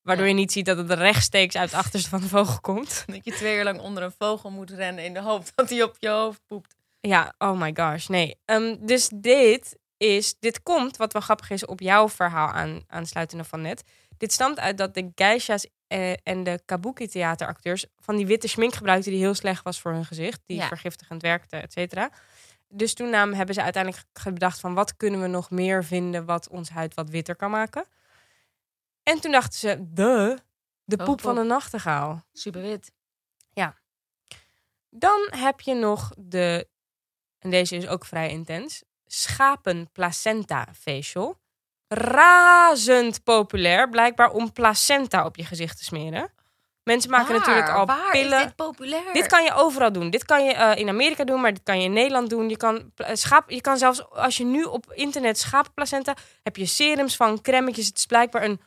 Speaker 1: Waardoor je niet ziet dat het rechtstreeks uit de achterste van de vogel komt.
Speaker 2: Dat je twee uur lang onder een vogel moet rennen in de hoop dat hij op je hoofd poept.
Speaker 1: Ja, oh my gosh, nee. Ehm, dus dit is, dit komt, wat wel grappig is, op jouw verhaal aan, aansluitende van net. Dit stamt uit dat de geisha's eh, en de kabuki theateracteurs van die witte schmink gebruikten die heel slecht was voor hun gezicht, die
Speaker 2: Ja.
Speaker 1: vergiftigend werkte, et cetera. Dus toen namen, hebben ze uiteindelijk gedacht van wat kunnen we nog meer vinden wat ons huid wat witter kan maken. En toen dachten ze, de, de poep van
Speaker 2: Vogelpoep.
Speaker 1: een nachtegaal.
Speaker 2: Super wit.
Speaker 1: Dan heb je nog de, en deze is ook vrij intens, schapen placenta facial. Razend populair, blijkbaar om placenta op je gezicht te smeren. Mensen maken
Speaker 2: Waar?
Speaker 1: natuurlijk al
Speaker 2: Waar
Speaker 1: pillen.
Speaker 2: is dit populair?
Speaker 1: Dit kan je overal doen. Dit kan je eh, in Amerika doen, maar dit kan je in Nederland doen. Je kan, pla- schaap, je kan zelfs, als je nu op internet schapenplacenta, heb je serums van, crèmetjes. Het is blijkbaar een,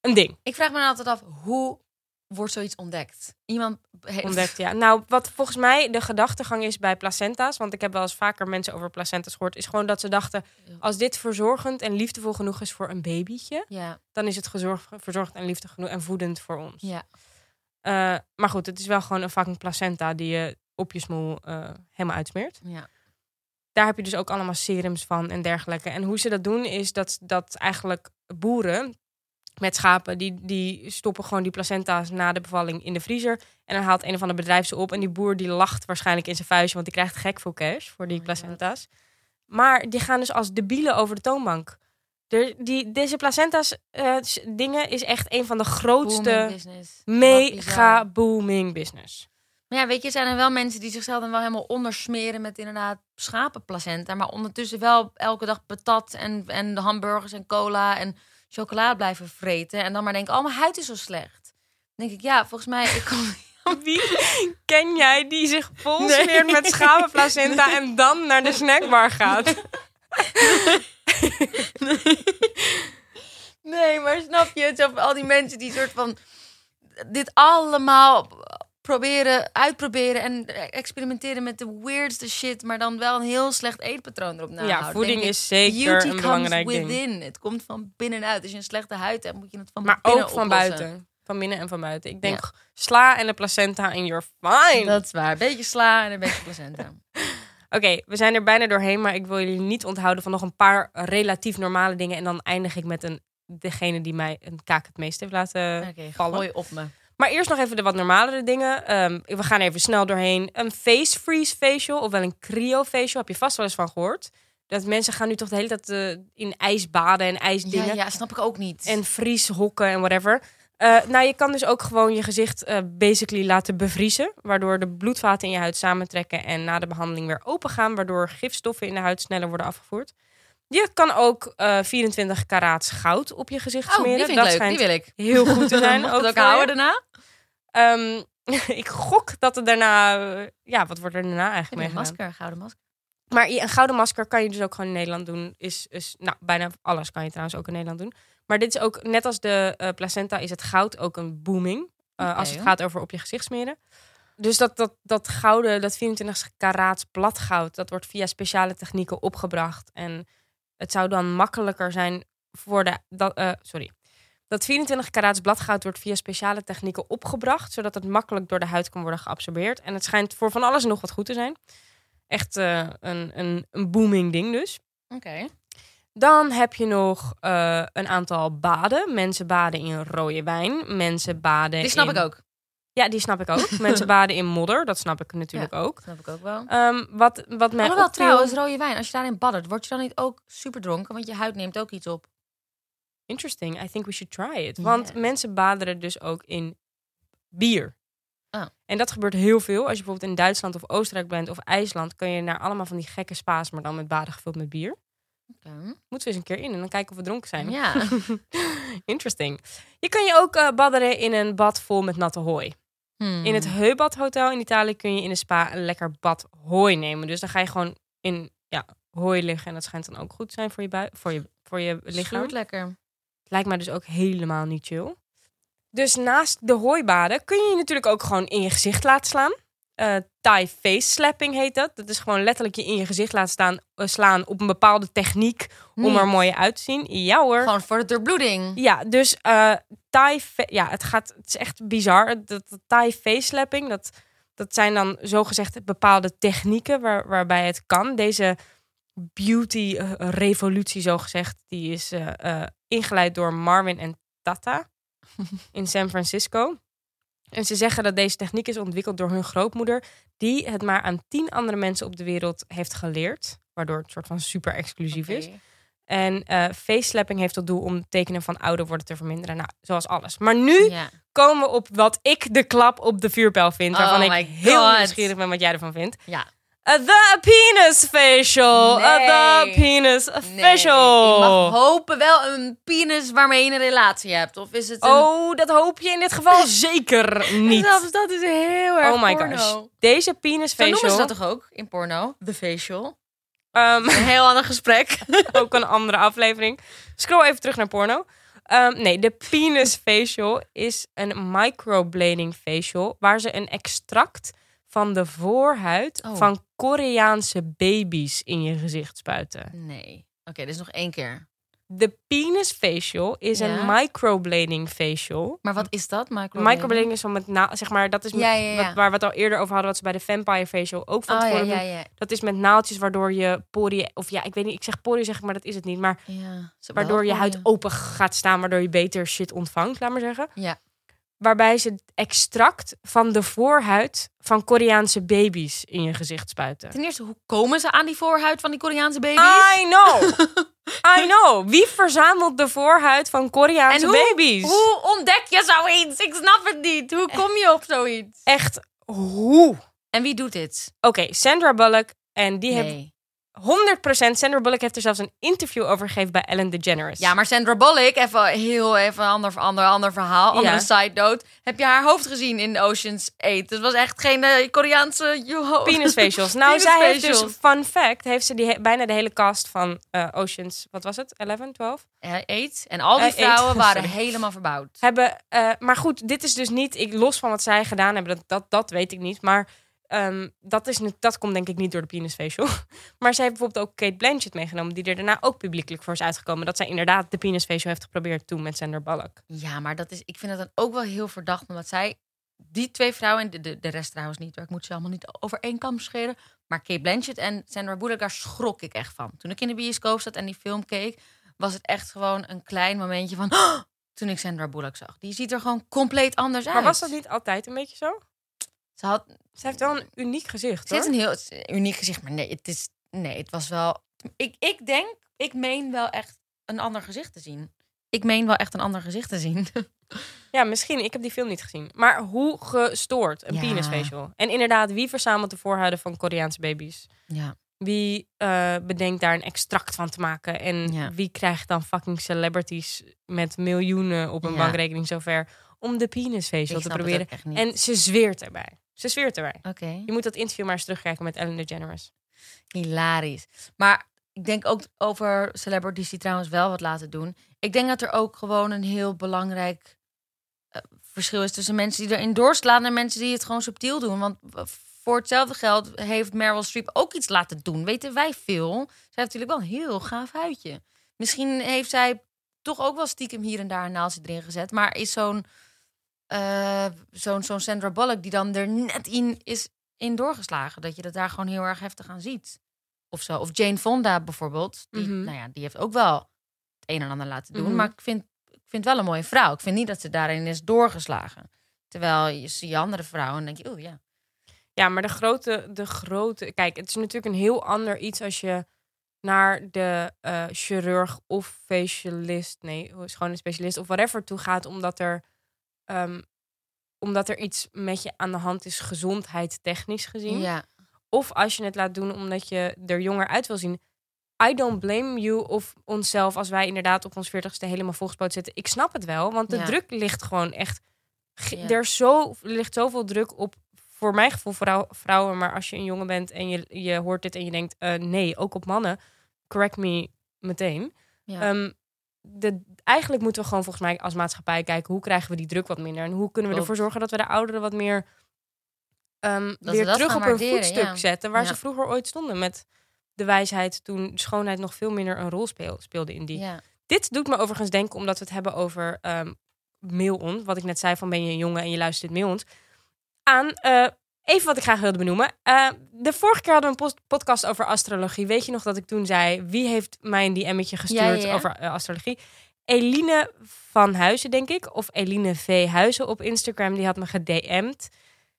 Speaker 1: een ding
Speaker 2: Ik vraag me altijd af, hoe wordt zoiets ontdekt? Iemand heeft...
Speaker 1: ontdekt. Ja. Nou, wat volgens mij de gedachtegang is bij placenta's, want ik heb wel eens vaker mensen over placenta's gehoord, is gewoon dat ze dachten, als dit verzorgend en liefdevol genoeg is voor een babytje,
Speaker 2: Ja,
Speaker 1: dan is het gezorgd, verzorgd en liefde genoeg en voedend voor ons.
Speaker 2: ja.
Speaker 1: Eh, maar goed, het is wel gewoon een fucking placenta die je op je smoel eh, helemaal uitsmeert.
Speaker 2: ja.
Speaker 1: daar heb je dus ook allemaal serums van en dergelijke. En hoe ze dat doen is dat, dat eigenlijk boeren met schapen, die, die stoppen gewoon die placenta's na de bevalling in de vriezer. En dan haalt een of ander bedrijf ze op. En die boer die lacht waarschijnlijk in zijn vuistje, want die krijgt gek veel cash voor die
Speaker 2: Oh
Speaker 1: placenta's. Maar die gaan dus als debielen over de toonbank. Er, die, deze placenta's eh, dingen is echt een van de
Speaker 2: Booming
Speaker 1: grootste.
Speaker 2: Wat
Speaker 1: mega booming business.
Speaker 2: Maar ja, weet je, zijn er wel mensen die zichzelf dan wel helemaal ondersmeren met inderdaad schapenplacenta. Maar ondertussen wel elke dag patat en, en de hamburgers en cola en chocolade blijven vreten. En dan maar denken, oh, mijn huid is zo slecht. Dan denk ik, ja, volgens mij... Ik kom...
Speaker 1: Wie ken jij die zich vol
Speaker 2: Nee.
Speaker 1: smeert met schapenplacenta en dan naar de snackbar gaat?
Speaker 2: Nee, maar snap je? Het al die mensen die soort van dit allemaal proberen, uitproberen en experimenteren met de weirdste shit, maar dan wel een heel slecht eetpatroon erop nahouden.
Speaker 1: ja, voeding
Speaker 2: ik,
Speaker 1: is zeker
Speaker 2: Beauty
Speaker 1: een belangrijk ding.
Speaker 2: within. Het komt van binnenuit. Als je een slechte huid hebt, moet je het van
Speaker 1: Maar
Speaker 2: binnen
Speaker 1: ook van buiten. Van binnen en van buiten. Ik denk, sla en de placenta en you're fine.
Speaker 2: Dat is waar. Een beetje sla en een beetje placenta.
Speaker 1: Oké, we zijn er bijna doorheen, maar ik wil jullie niet onthouden van nog een paar relatief normale dingen. En dan eindig ik met een, degene die mij een kaak het meest heeft laten vallen.
Speaker 2: gooi op me.
Speaker 1: Maar eerst nog even de wat normalere dingen. Ehm, we gaan even snel doorheen. Een face freeze facial, ofwel een cryo facial, heb je vast wel eens van gehoord. Dat mensen gaan nu toch de hele tijd eh, in ijs baden en ijsdingen.
Speaker 2: Ja, ja, snap ik ook niet.
Speaker 1: En vrieshokken en whatever. Eh, nou, je kan dus ook gewoon je gezicht eh, basically laten bevriezen. Waardoor de bloedvaten in je huid samentrekken en na de behandeling weer open gaan. Waardoor gifstoffen in de huid sneller worden afgevoerd. Je kan ook eh 24 karaats goud op je gezicht
Speaker 2: oh,
Speaker 1: smeren.
Speaker 2: die vind ik
Speaker 1: dat
Speaker 2: leuk.
Speaker 1: schijnt
Speaker 2: Die wil ik.
Speaker 1: heel goed te zijn. Ook
Speaker 2: ik het ook houden daarna?
Speaker 1: Ehm, ik gok dat het daarna... eh, ja, wat wordt er daarna eigenlijk
Speaker 2: Ik
Speaker 1: mee
Speaker 2: een masker, gouden masker.
Speaker 1: Maar een gouden masker kan je dus ook gewoon in Nederland doen. Is, is, nou, bijna alles kan je trouwens ook in Nederland doen. Maar dit is ook, net als de eh, placenta, is het goud ook een booming. eh. Als het gaat over op je gezicht smeren. Dus dat, dat, dat gouden, dat 24 karaats bladgoud, dat wordt via speciale technieken opgebracht. En het zou dan makkelijker zijn voor de. Dat, eh, sorry. Dat 24 karaats bladgoud wordt via speciale technieken opgebracht, zodat het makkelijk door de huid kan worden geabsorbeerd. En het schijnt voor van alles nog wat goed te zijn. Echt eh, een, een, een booming ding dus.
Speaker 2: Oké.
Speaker 1: Dan heb je nog eh, een aantal baden. Mensen baden in rode wijn. Mensen baden
Speaker 2: Die snap
Speaker 1: in-
Speaker 2: ik ook.
Speaker 1: Ja, die snap ik ook. Mensen baden in modder. Dat snap ik natuurlijk ook.
Speaker 2: Snap ik ook wel.
Speaker 1: Ehm, wat, wat mij
Speaker 2: Alhoewel,
Speaker 1: opviel-
Speaker 2: trouwens, rode wijn, als je daarin baddert, word je dan niet ook super dronken? Want je huid neemt ook iets op.
Speaker 1: Interesting. I think we should try it. Want mensen baderen dus ook in bier.
Speaker 2: Oh.
Speaker 1: En dat gebeurt heel veel. Als je bijvoorbeeld in Duitsland of Oostenrijk bent of IJsland... kun je naar allemaal van die gekke spa's, maar dan met baden gevuld met bier.
Speaker 2: Oké.
Speaker 1: Moeten we eens een keer in en dan kijken of we dronken zijn.
Speaker 2: Ja.
Speaker 1: Interesting. Je kan je ook eh, badderen in een bad vol met natte hooi.
Speaker 2: Hmm.
Speaker 1: In het Heubad Hotel in Italië kun je in een spa een lekker bad hooi nemen. Dus dan ga je gewoon in ja, hooi liggen. En dat schijnt dan ook goed te zijn voor je, bui- voor je, voor je lichaam.
Speaker 2: Schuurt lekker.
Speaker 1: Lijkt mij dus ook helemaal niet chill. Dus naast de hooibaden kun je je natuurlijk ook gewoon in je gezicht laten slaan. Eh Thai face slapping heet dat. Dat is gewoon letterlijk je in je gezicht laten staan, eh, slaan op een bepaalde techniek om
Speaker 2: Niet.
Speaker 1: er mooi uit te zien. Ja hoor.
Speaker 2: Gewoon voor de doorbloeding.
Speaker 1: Ja, dus eh Thai, ja, het gaat, het is echt bizar. Dat, dat Thai face slapping, dat, dat zijn dan zogezegd bepaalde technieken waar, waarbij het kan. Deze beauty revolutie, zogezegd, die is ingeleid door Marvin en Tata in San Francisco. En ze zeggen dat deze techniek is ontwikkeld door hun grootmoeder, die het maar aan tien andere mensen op de wereld heeft geleerd, waardoor het soort van super exclusief is. En eh face-slapping heeft tot doel om tekenen van ouder worden te verminderen. Nou, zoals alles. Maar nu
Speaker 2: Ja.
Speaker 1: komen we op wat ik de klap op de vuurpijl vind. Waarvan
Speaker 2: Oh
Speaker 1: ik heel
Speaker 2: God.
Speaker 1: nieuwsgierig ben wat jij ervan vindt.
Speaker 2: ja.
Speaker 1: The penis facial. Uh, the
Speaker 2: Nee.
Speaker 1: penis
Speaker 2: Nee,
Speaker 1: facial.
Speaker 2: ik mag hopen wel een penis waarmee je een relatie hebt. Of is het een...
Speaker 1: Oh, dat hoop je in dit geval zeker niet.
Speaker 2: Zelfs dat is heel erg
Speaker 1: Oh my
Speaker 2: porno.
Speaker 1: gosh. Deze penis
Speaker 2: Zo noemen ze
Speaker 1: facial.
Speaker 2: dat toch ook in porno? The facial.
Speaker 1: ehm,
Speaker 2: Een heel ander gesprek.
Speaker 1: ook een andere aflevering. Scroll even terug naar porno. Ehm, nee, de penis facial is een microblading facial waar ze een extract van de voorhuid
Speaker 2: Oh.
Speaker 1: van Koreaanse baby's in je gezicht spuiten.
Speaker 2: Nee. Oké, dus nog één keer.
Speaker 1: De penis facial is
Speaker 2: Ja.
Speaker 1: een microblading facial.
Speaker 2: Maar wat is dat? Microblading?
Speaker 1: Microblading is om met na, zeg maar, dat is met-
Speaker 2: Ja, ja, ja.
Speaker 1: Wat, waar we het al eerder over hadden, wat ze bij de vampire facial ook van
Speaker 2: Oh ja,
Speaker 1: tevoren
Speaker 2: ja,
Speaker 1: doen.
Speaker 2: ja.
Speaker 1: Dat is met naaldjes waardoor je poriën, of ja, ik weet niet, ik zeg poriën zeg ik, maar dat is het niet. Maar waardoor je huid open gaat staan, waardoor je beter shit ontvangt, laat maar zeggen.
Speaker 2: Ja.
Speaker 1: Waarbij ze extract van de voorhuid van Koreaanse baby's in je gezicht spuiten.
Speaker 2: Ten eerste, hoe komen ze aan die voorhuid van die Koreaanse baby's?
Speaker 1: I know! I know! Wie verzamelt de voorhuid van Koreaanse
Speaker 2: En hoe-
Speaker 1: baby's?
Speaker 2: Hoe ontdek je zoiets? Ik snap het niet. Hoe kom je op zoiets?
Speaker 1: Echt, hoe?
Speaker 2: En wie doet dit?
Speaker 1: Oké, Sandra Bullock. En die heeft
Speaker 2: Nee.
Speaker 1: 100%, Sandra Bullock heeft er zelfs een interview over gegeven bij Ellen DeGeneres.
Speaker 2: Ja, maar Sandra Bullock, even heel even een ander, ander, ander verhaal, andere
Speaker 1: Ja.
Speaker 2: side note. Heb je haar hoofd gezien in Ocean's 8? Het was echt geen eh, Koreaanse joho.
Speaker 1: Penis facials. Nou,
Speaker 2: Penis
Speaker 1: zij heeft dus, fun fact, heeft ze die bijna de hele cast van eh, Oceans, wat was het? 11, 12?
Speaker 2: Eh, Eight. En al die
Speaker 1: Eh, eight,
Speaker 2: vrouwen waren
Speaker 1: sorry.
Speaker 2: helemaal verbouwd.
Speaker 1: Hebben, maar goed, dit is dus niet, ik, los van wat zij gedaan hebben, dat, dat, dat weet ik niet. Maar ehm, dat, is, dat komt denk ik niet door de penis facial. maar zij heeft bijvoorbeeld ook Kate Blanchett meegenomen, die er daarna ook publiekelijk voor is uitgekomen. Dat zij inderdaad de penis facial heeft geprobeerd toen met Sandra Bullock.
Speaker 2: Ja, maar dat is, ik vind het dan ook wel heel verdacht. Omdat zij, die twee vrouwen, en de, de, de rest trouwens niet, ik moet ze allemaal niet over één kam scheren. Maar Kate Blanchett en Sandra Bullock, daar schrok ik echt van. Toen ik in de bioscoop zat en die film keek, was het echt gewoon een klein momentje van... "Oh!" toen ik Sandra Bullock zag. Die ziet er gewoon compleet anders uit.
Speaker 1: Maar was dat niet altijd een beetje zo?
Speaker 2: Ze had,
Speaker 1: Ze heeft wel een uniek gezicht,
Speaker 2: ze
Speaker 1: hoor.
Speaker 2: heeft een heel het is een uniek gezicht, maar nee, het is, nee, het was wel... Ik, ik denk, ik meen wel echt een ander gezicht te zien. Ik meen wel echt een ander gezicht te zien.
Speaker 1: Ja, misschien. Ik heb die film niet gezien. Maar hoe gestoord, een
Speaker 2: Ja.
Speaker 1: penis facial. En inderdaad, wie verzamelt de voorhuiden van Koreaanse baby's?
Speaker 2: ja.
Speaker 1: Wie eh, bedenkt daar een extract van te maken? En
Speaker 2: Ja.
Speaker 1: wie krijgt dan fucking celebrities met miljoenen op een
Speaker 2: Ja.
Speaker 1: bankrekening zover om de penis facial
Speaker 2: Ik
Speaker 1: te proberen? En ze zweert erbij. Ze zweert erbij.
Speaker 2: Oké.
Speaker 1: Je moet dat interview maar eens terugkijken met Ellen DeGeneres.
Speaker 2: Hilarisch. Maar ik denk ook over celebrities die trouwens wel wat laten doen. Ik denk dat er ook gewoon een heel belangrijk eh, verschil is tussen mensen die erin doorslaan en mensen die het gewoon subtiel doen. Want eh, voor hetzelfde geld heeft Meryl Streep ook iets laten doen. Weten wij veel. Zij heeft natuurlijk wel een heel gaaf huidje. Misschien heeft zij toch ook wel stiekem hier en daar een naaldje erin gezet. Maar is zo'n eh, zo'n zo'n Sandra Bullock die dan er net in is in doorgeslagen. Dat je dat daar gewoon heel erg heftig aan ziet. Of zo. Of Jane Fonda bijvoorbeeld. Die,
Speaker 1: Mhm.
Speaker 2: nou ja, die heeft ook wel het een en ander laten doen.
Speaker 1: Mhm.
Speaker 2: Maar ik vind, ik vind wel een mooie vrouw. Ik vind niet dat ze daarin is doorgeslagen. Terwijl je ziet andere vrouwen en denk je, oh ja.
Speaker 1: Ja, maar de grote, de grote. Kijk, het is natuurlijk een heel ander iets als je naar de eh, chirurg of facialist, nee, gewoon een specialist of whatever toe gaat, omdat er, ehm, omdat er iets met je aan de hand is, gezondheid technisch gezien.
Speaker 2: Ja,
Speaker 1: Of als je het laat doen omdat je er jonger uit wil zien. I don't blame you of onszelf als wij inderdaad op ons 40ste helemaal volgespoot zitten. Ik snap het wel, want de
Speaker 2: Ja.
Speaker 1: druk ligt gewoon echt.
Speaker 2: Ja.
Speaker 1: Er zo, ligt zoveel druk op, voor mijn gevoel, vrouw, vrouwen. Maar als je een jongen bent en je, je hoort dit en je denkt, eh, nee, ook op mannen, correct me meteen.
Speaker 2: ja.
Speaker 1: Ehm, de, eigenlijk moeten we gewoon volgens mij als maatschappij kijken hoe krijgen we die druk wat minder en hoe kunnen we ervoor zorgen dat we de ouderen wat meer ehm, weer terug op hun voetstuk
Speaker 2: ja.
Speaker 1: zetten waar
Speaker 2: Ja.
Speaker 1: ze vroeger ooit stonden met de wijsheid toen schoonheid nog veel minder een rol speel, speelde in die.
Speaker 2: ja.
Speaker 1: Dit doet me overigens denken omdat we het hebben over ehm mail-on, wat ik net zei van ben je een jongen en je luistert mail-ons, aan eh, even wat ik graag wilde benoemen. Eh, de vorige keer hadden we een podcast over astrologie. Weet je nog dat ik toen zei wie heeft mij een DM'tje gestuurd
Speaker 2: Ja, ja, ja.
Speaker 1: over eh, astrologie? Eline van Huizen, denk ik. Of Eline V. Huizen op Instagram. Die had me gedM'd.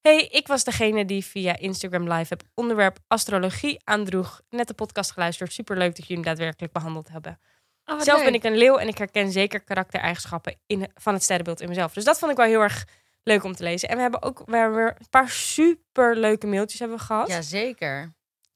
Speaker 1: Hey, ik was degene die via Instagram Live het onderwerp astrologie aandroeg. Net de podcast geluisterd. Superleuk dat jullie hem daadwerkelijk behandeld hebben.
Speaker 2: Oh,
Speaker 1: Zelf
Speaker 2: leuk.
Speaker 1: ben ik een leeuw en ik herken zeker karaktereigenschappen in, van het sterrenbeeld in mezelf. Dus dat vond ik wel heel erg leuk om te lezen. En we hebben ook we hebben weer een paar super leuke mailtjes hebben we gehad.
Speaker 2: Ja, zeker.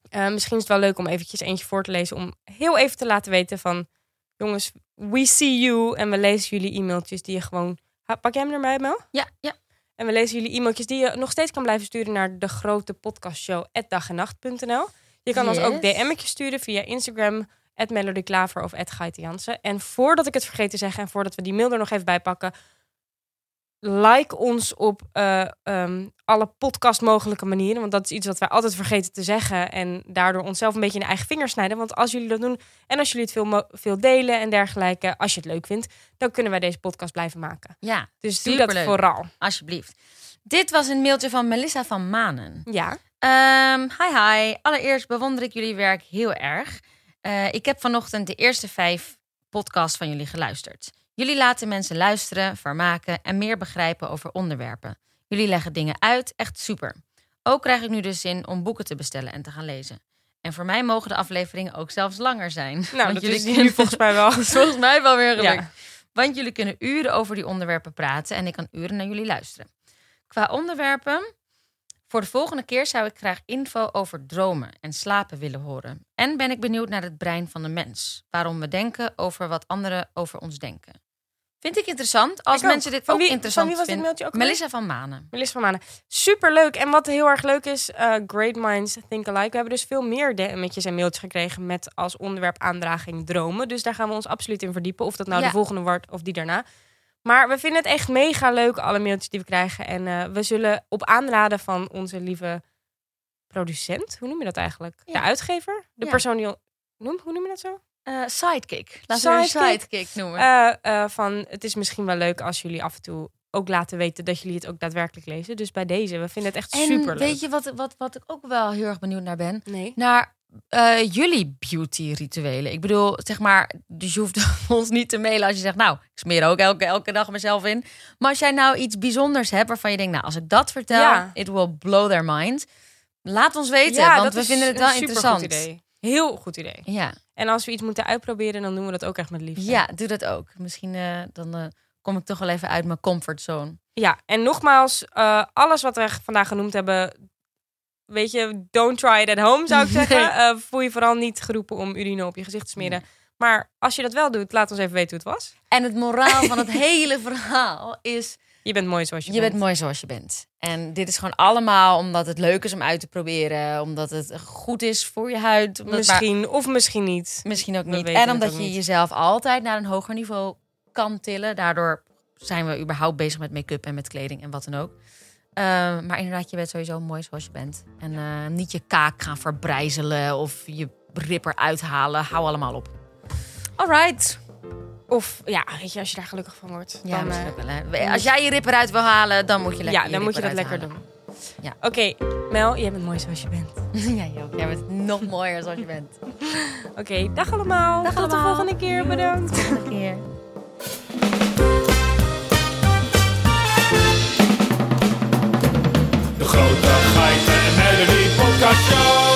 Speaker 1: Eh, misschien is het wel leuk om eventjes eentje voor te lezen. Om heel even te laten weten van... Jongens, we see you. En we lezen jullie e-mailtjes die je gewoon... Pak jij hem erbij, Mel?
Speaker 2: Ja, ja.
Speaker 1: En we lezen jullie e-mailtjes die je nog steeds kan blijven sturen... naar de grote podcastshow dagenacht.nl. Je kan ons ook. DM'tjes sturen via Instagram... Melody Klaver of Gaite Jansen. En voordat ik het vergeet te zeggen... en voordat we die mail er nog even bij pakken... Like ons op eh, ehm, alle podcast mogelijke manieren. Want dat is iets wat wij altijd vergeten te zeggen. En daardoor onszelf een beetje in de eigen vingers snijden. Want als jullie dat doen en als jullie het veel, veel delen en dergelijke. Als je het leuk vindt, dan kunnen wij deze podcast blijven maken.
Speaker 2: Ja,
Speaker 1: Dus doe dat vooral.
Speaker 2: alsjeblieft. Dit was een mailtje van Melissa van Manen.
Speaker 1: Ja.
Speaker 2: Ehm, hi hi. Allereerst bewonder ik jullie werk heel erg. Eh, ik heb vanochtend de eerste vijf podcasts van jullie geluisterd. Jullie laten mensen luisteren, vermaken en meer begrijpen over onderwerpen. Jullie leggen dingen uit, echt super. Ook krijg ik nu dus zin om boeken te bestellen en te gaan lezen. En voor mij mogen de afleveringen ook zelfs langer zijn.
Speaker 1: Nou,
Speaker 2: Want
Speaker 1: dat
Speaker 2: jullie
Speaker 1: is
Speaker 2: kunnen-
Speaker 1: nu volgens mij wel.
Speaker 2: Volgens mij wel weer gelukt.
Speaker 1: Ja.
Speaker 2: Want jullie kunnen uren over die onderwerpen praten en ik kan uren naar jullie luisteren. Qua onderwerpen, voor de volgende keer zou ik graag info over dromen en slapen willen horen. En ben ik benieuwd naar het brein van de mens. Waarom we denken over wat anderen over ons denken. Vind ik interessant als
Speaker 1: Ik
Speaker 2: mensen dit
Speaker 1: Van
Speaker 2: ook
Speaker 1: wie-
Speaker 2: interessant
Speaker 1: van wie was dit
Speaker 2: vinden.
Speaker 1: mailtje ook?
Speaker 2: Melissa van Manen.
Speaker 1: Melissa van Manen. Super leuk. En wat heel erg leuk is, eh, Great Minds Think Alike. We hebben dus veel meer DM'tjes en mailtjes gekregen met als onderwerp aandraging dromen. Dus daar gaan we ons absoluut in verdiepen. Of dat nou
Speaker 2: Ja.
Speaker 1: de volgende wordt of die daarna. Maar we vinden het echt mega leuk, alle mailtjes die we krijgen. En eh, we zullen op aanraden van onze lieve producent, hoe noem je dat eigenlijk?
Speaker 2: Ja.
Speaker 1: De uitgever? De
Speaker 2: Ja.
Speaker 1: persoon die... Noem, hoe noem je dat zo?
Speaker 2: Eh, sidekick. Laten we
Speaker 1: Sidekick.
Speaker 2: een sidekick noemen.
Speaker 1: Eh, van het is misschien wel leuk als jullie af en toe ook laten weten dat jullie het ook daadwerkelijk lezen. Dus bij deze, we vinden het echt super leuk.
Speaker 2: weet je wat, wat, wat ik ook wel heel erg benieuwd naar ben?
Speaker 1: Nee.
Speaker 2: naar eh, jullie beauty rituelen. Ik bedoel, zeg maar, dus je hoeft ons niet te mailen als je zegt, nou, ik smeer ook elke, elke dag mezelf in. Maar als jij nou iets bijzonders hebt waarvan je denkt, nou, als ik dat vertel,
Speaker 1: Ja.
Speaker 2: it will blow their mind. Laat ons weten,
Speaker 1: Ja,
Speaker 2: want we vinden het wel interessant.
Speaker 1: Idee. Heel goed idee.
Speaker 2: Ja,
Speaker 1: En als we iets moeten uitproberen, dan doen we dat ook echt met liefde.
Speaker 2: ja, doe dat ook. Misschien eh, dan eh, kom ik toch wel even uit mijn comfortzone.
Speaker 1: Ja, en nogmaals, alles wat we vandaag genoemd hebben, weet je, don't try it at home, zou ik zeggen.
Speaker 2: Nee.
Speaker 1: Eh, voel je vooral niet geroepen om urine op je gezicht te smeren. Maar als je dat wel doet, laat ons even weten hoe het was.
Speaker 2: En het moraal van het hele verhaal is...
Speaker 1: Je bent mooi zoals je,
Speaker 2: Je
Speaker 1: bent.
Speaker 2: bent mooi zoals je bent. En dit is gewoon allemaal omdat het leuk is om uit te proberen. Omdat het goed is voor je huid.
Speaker 1: Misschien, of misschien niet.
Speaker 2: misschien ook niet. En omdat je
Speaker 1: niet.
Speaker 2: jezelf altijd naar een hoger niveau kan tillen. Daardoor zijn we überhaupt bezig met make-up en met kleding en wat dan ook. Eh, maar inderdaad, je bent sowieso mooi zoals je bent. En eh, niet je kaak gaan verbrijzelen of je ripper uithalen. Hou allemaal op. Alright.
Speaker 1: Of ja, weet je, als je daar gelukkig van wordt.
Speaker 2: Ja,
Speaker 1: dan, eh,
Speaker 2: wel. Als jij je ripper uit wil halen, dan moet je lekker
Speaker 1: ja, dan moet je dat lekker doen.
Speaker 2: Ja.
Speaker 1: Oké, Mel, jij bent mooi zoals je bent.
Speaker 2: ja, joh, jij bent nog mooier zoals je bent.
Speaker 1: Oké, dag allemaal.
Speaker 2: Dag
Speaker 1: Tot de
Speaker 2: allemaal.
Speaker 1: volgende keer. Bedankt.
Speaker 2: Volgende keer. De grote geiten en melodie podcast show.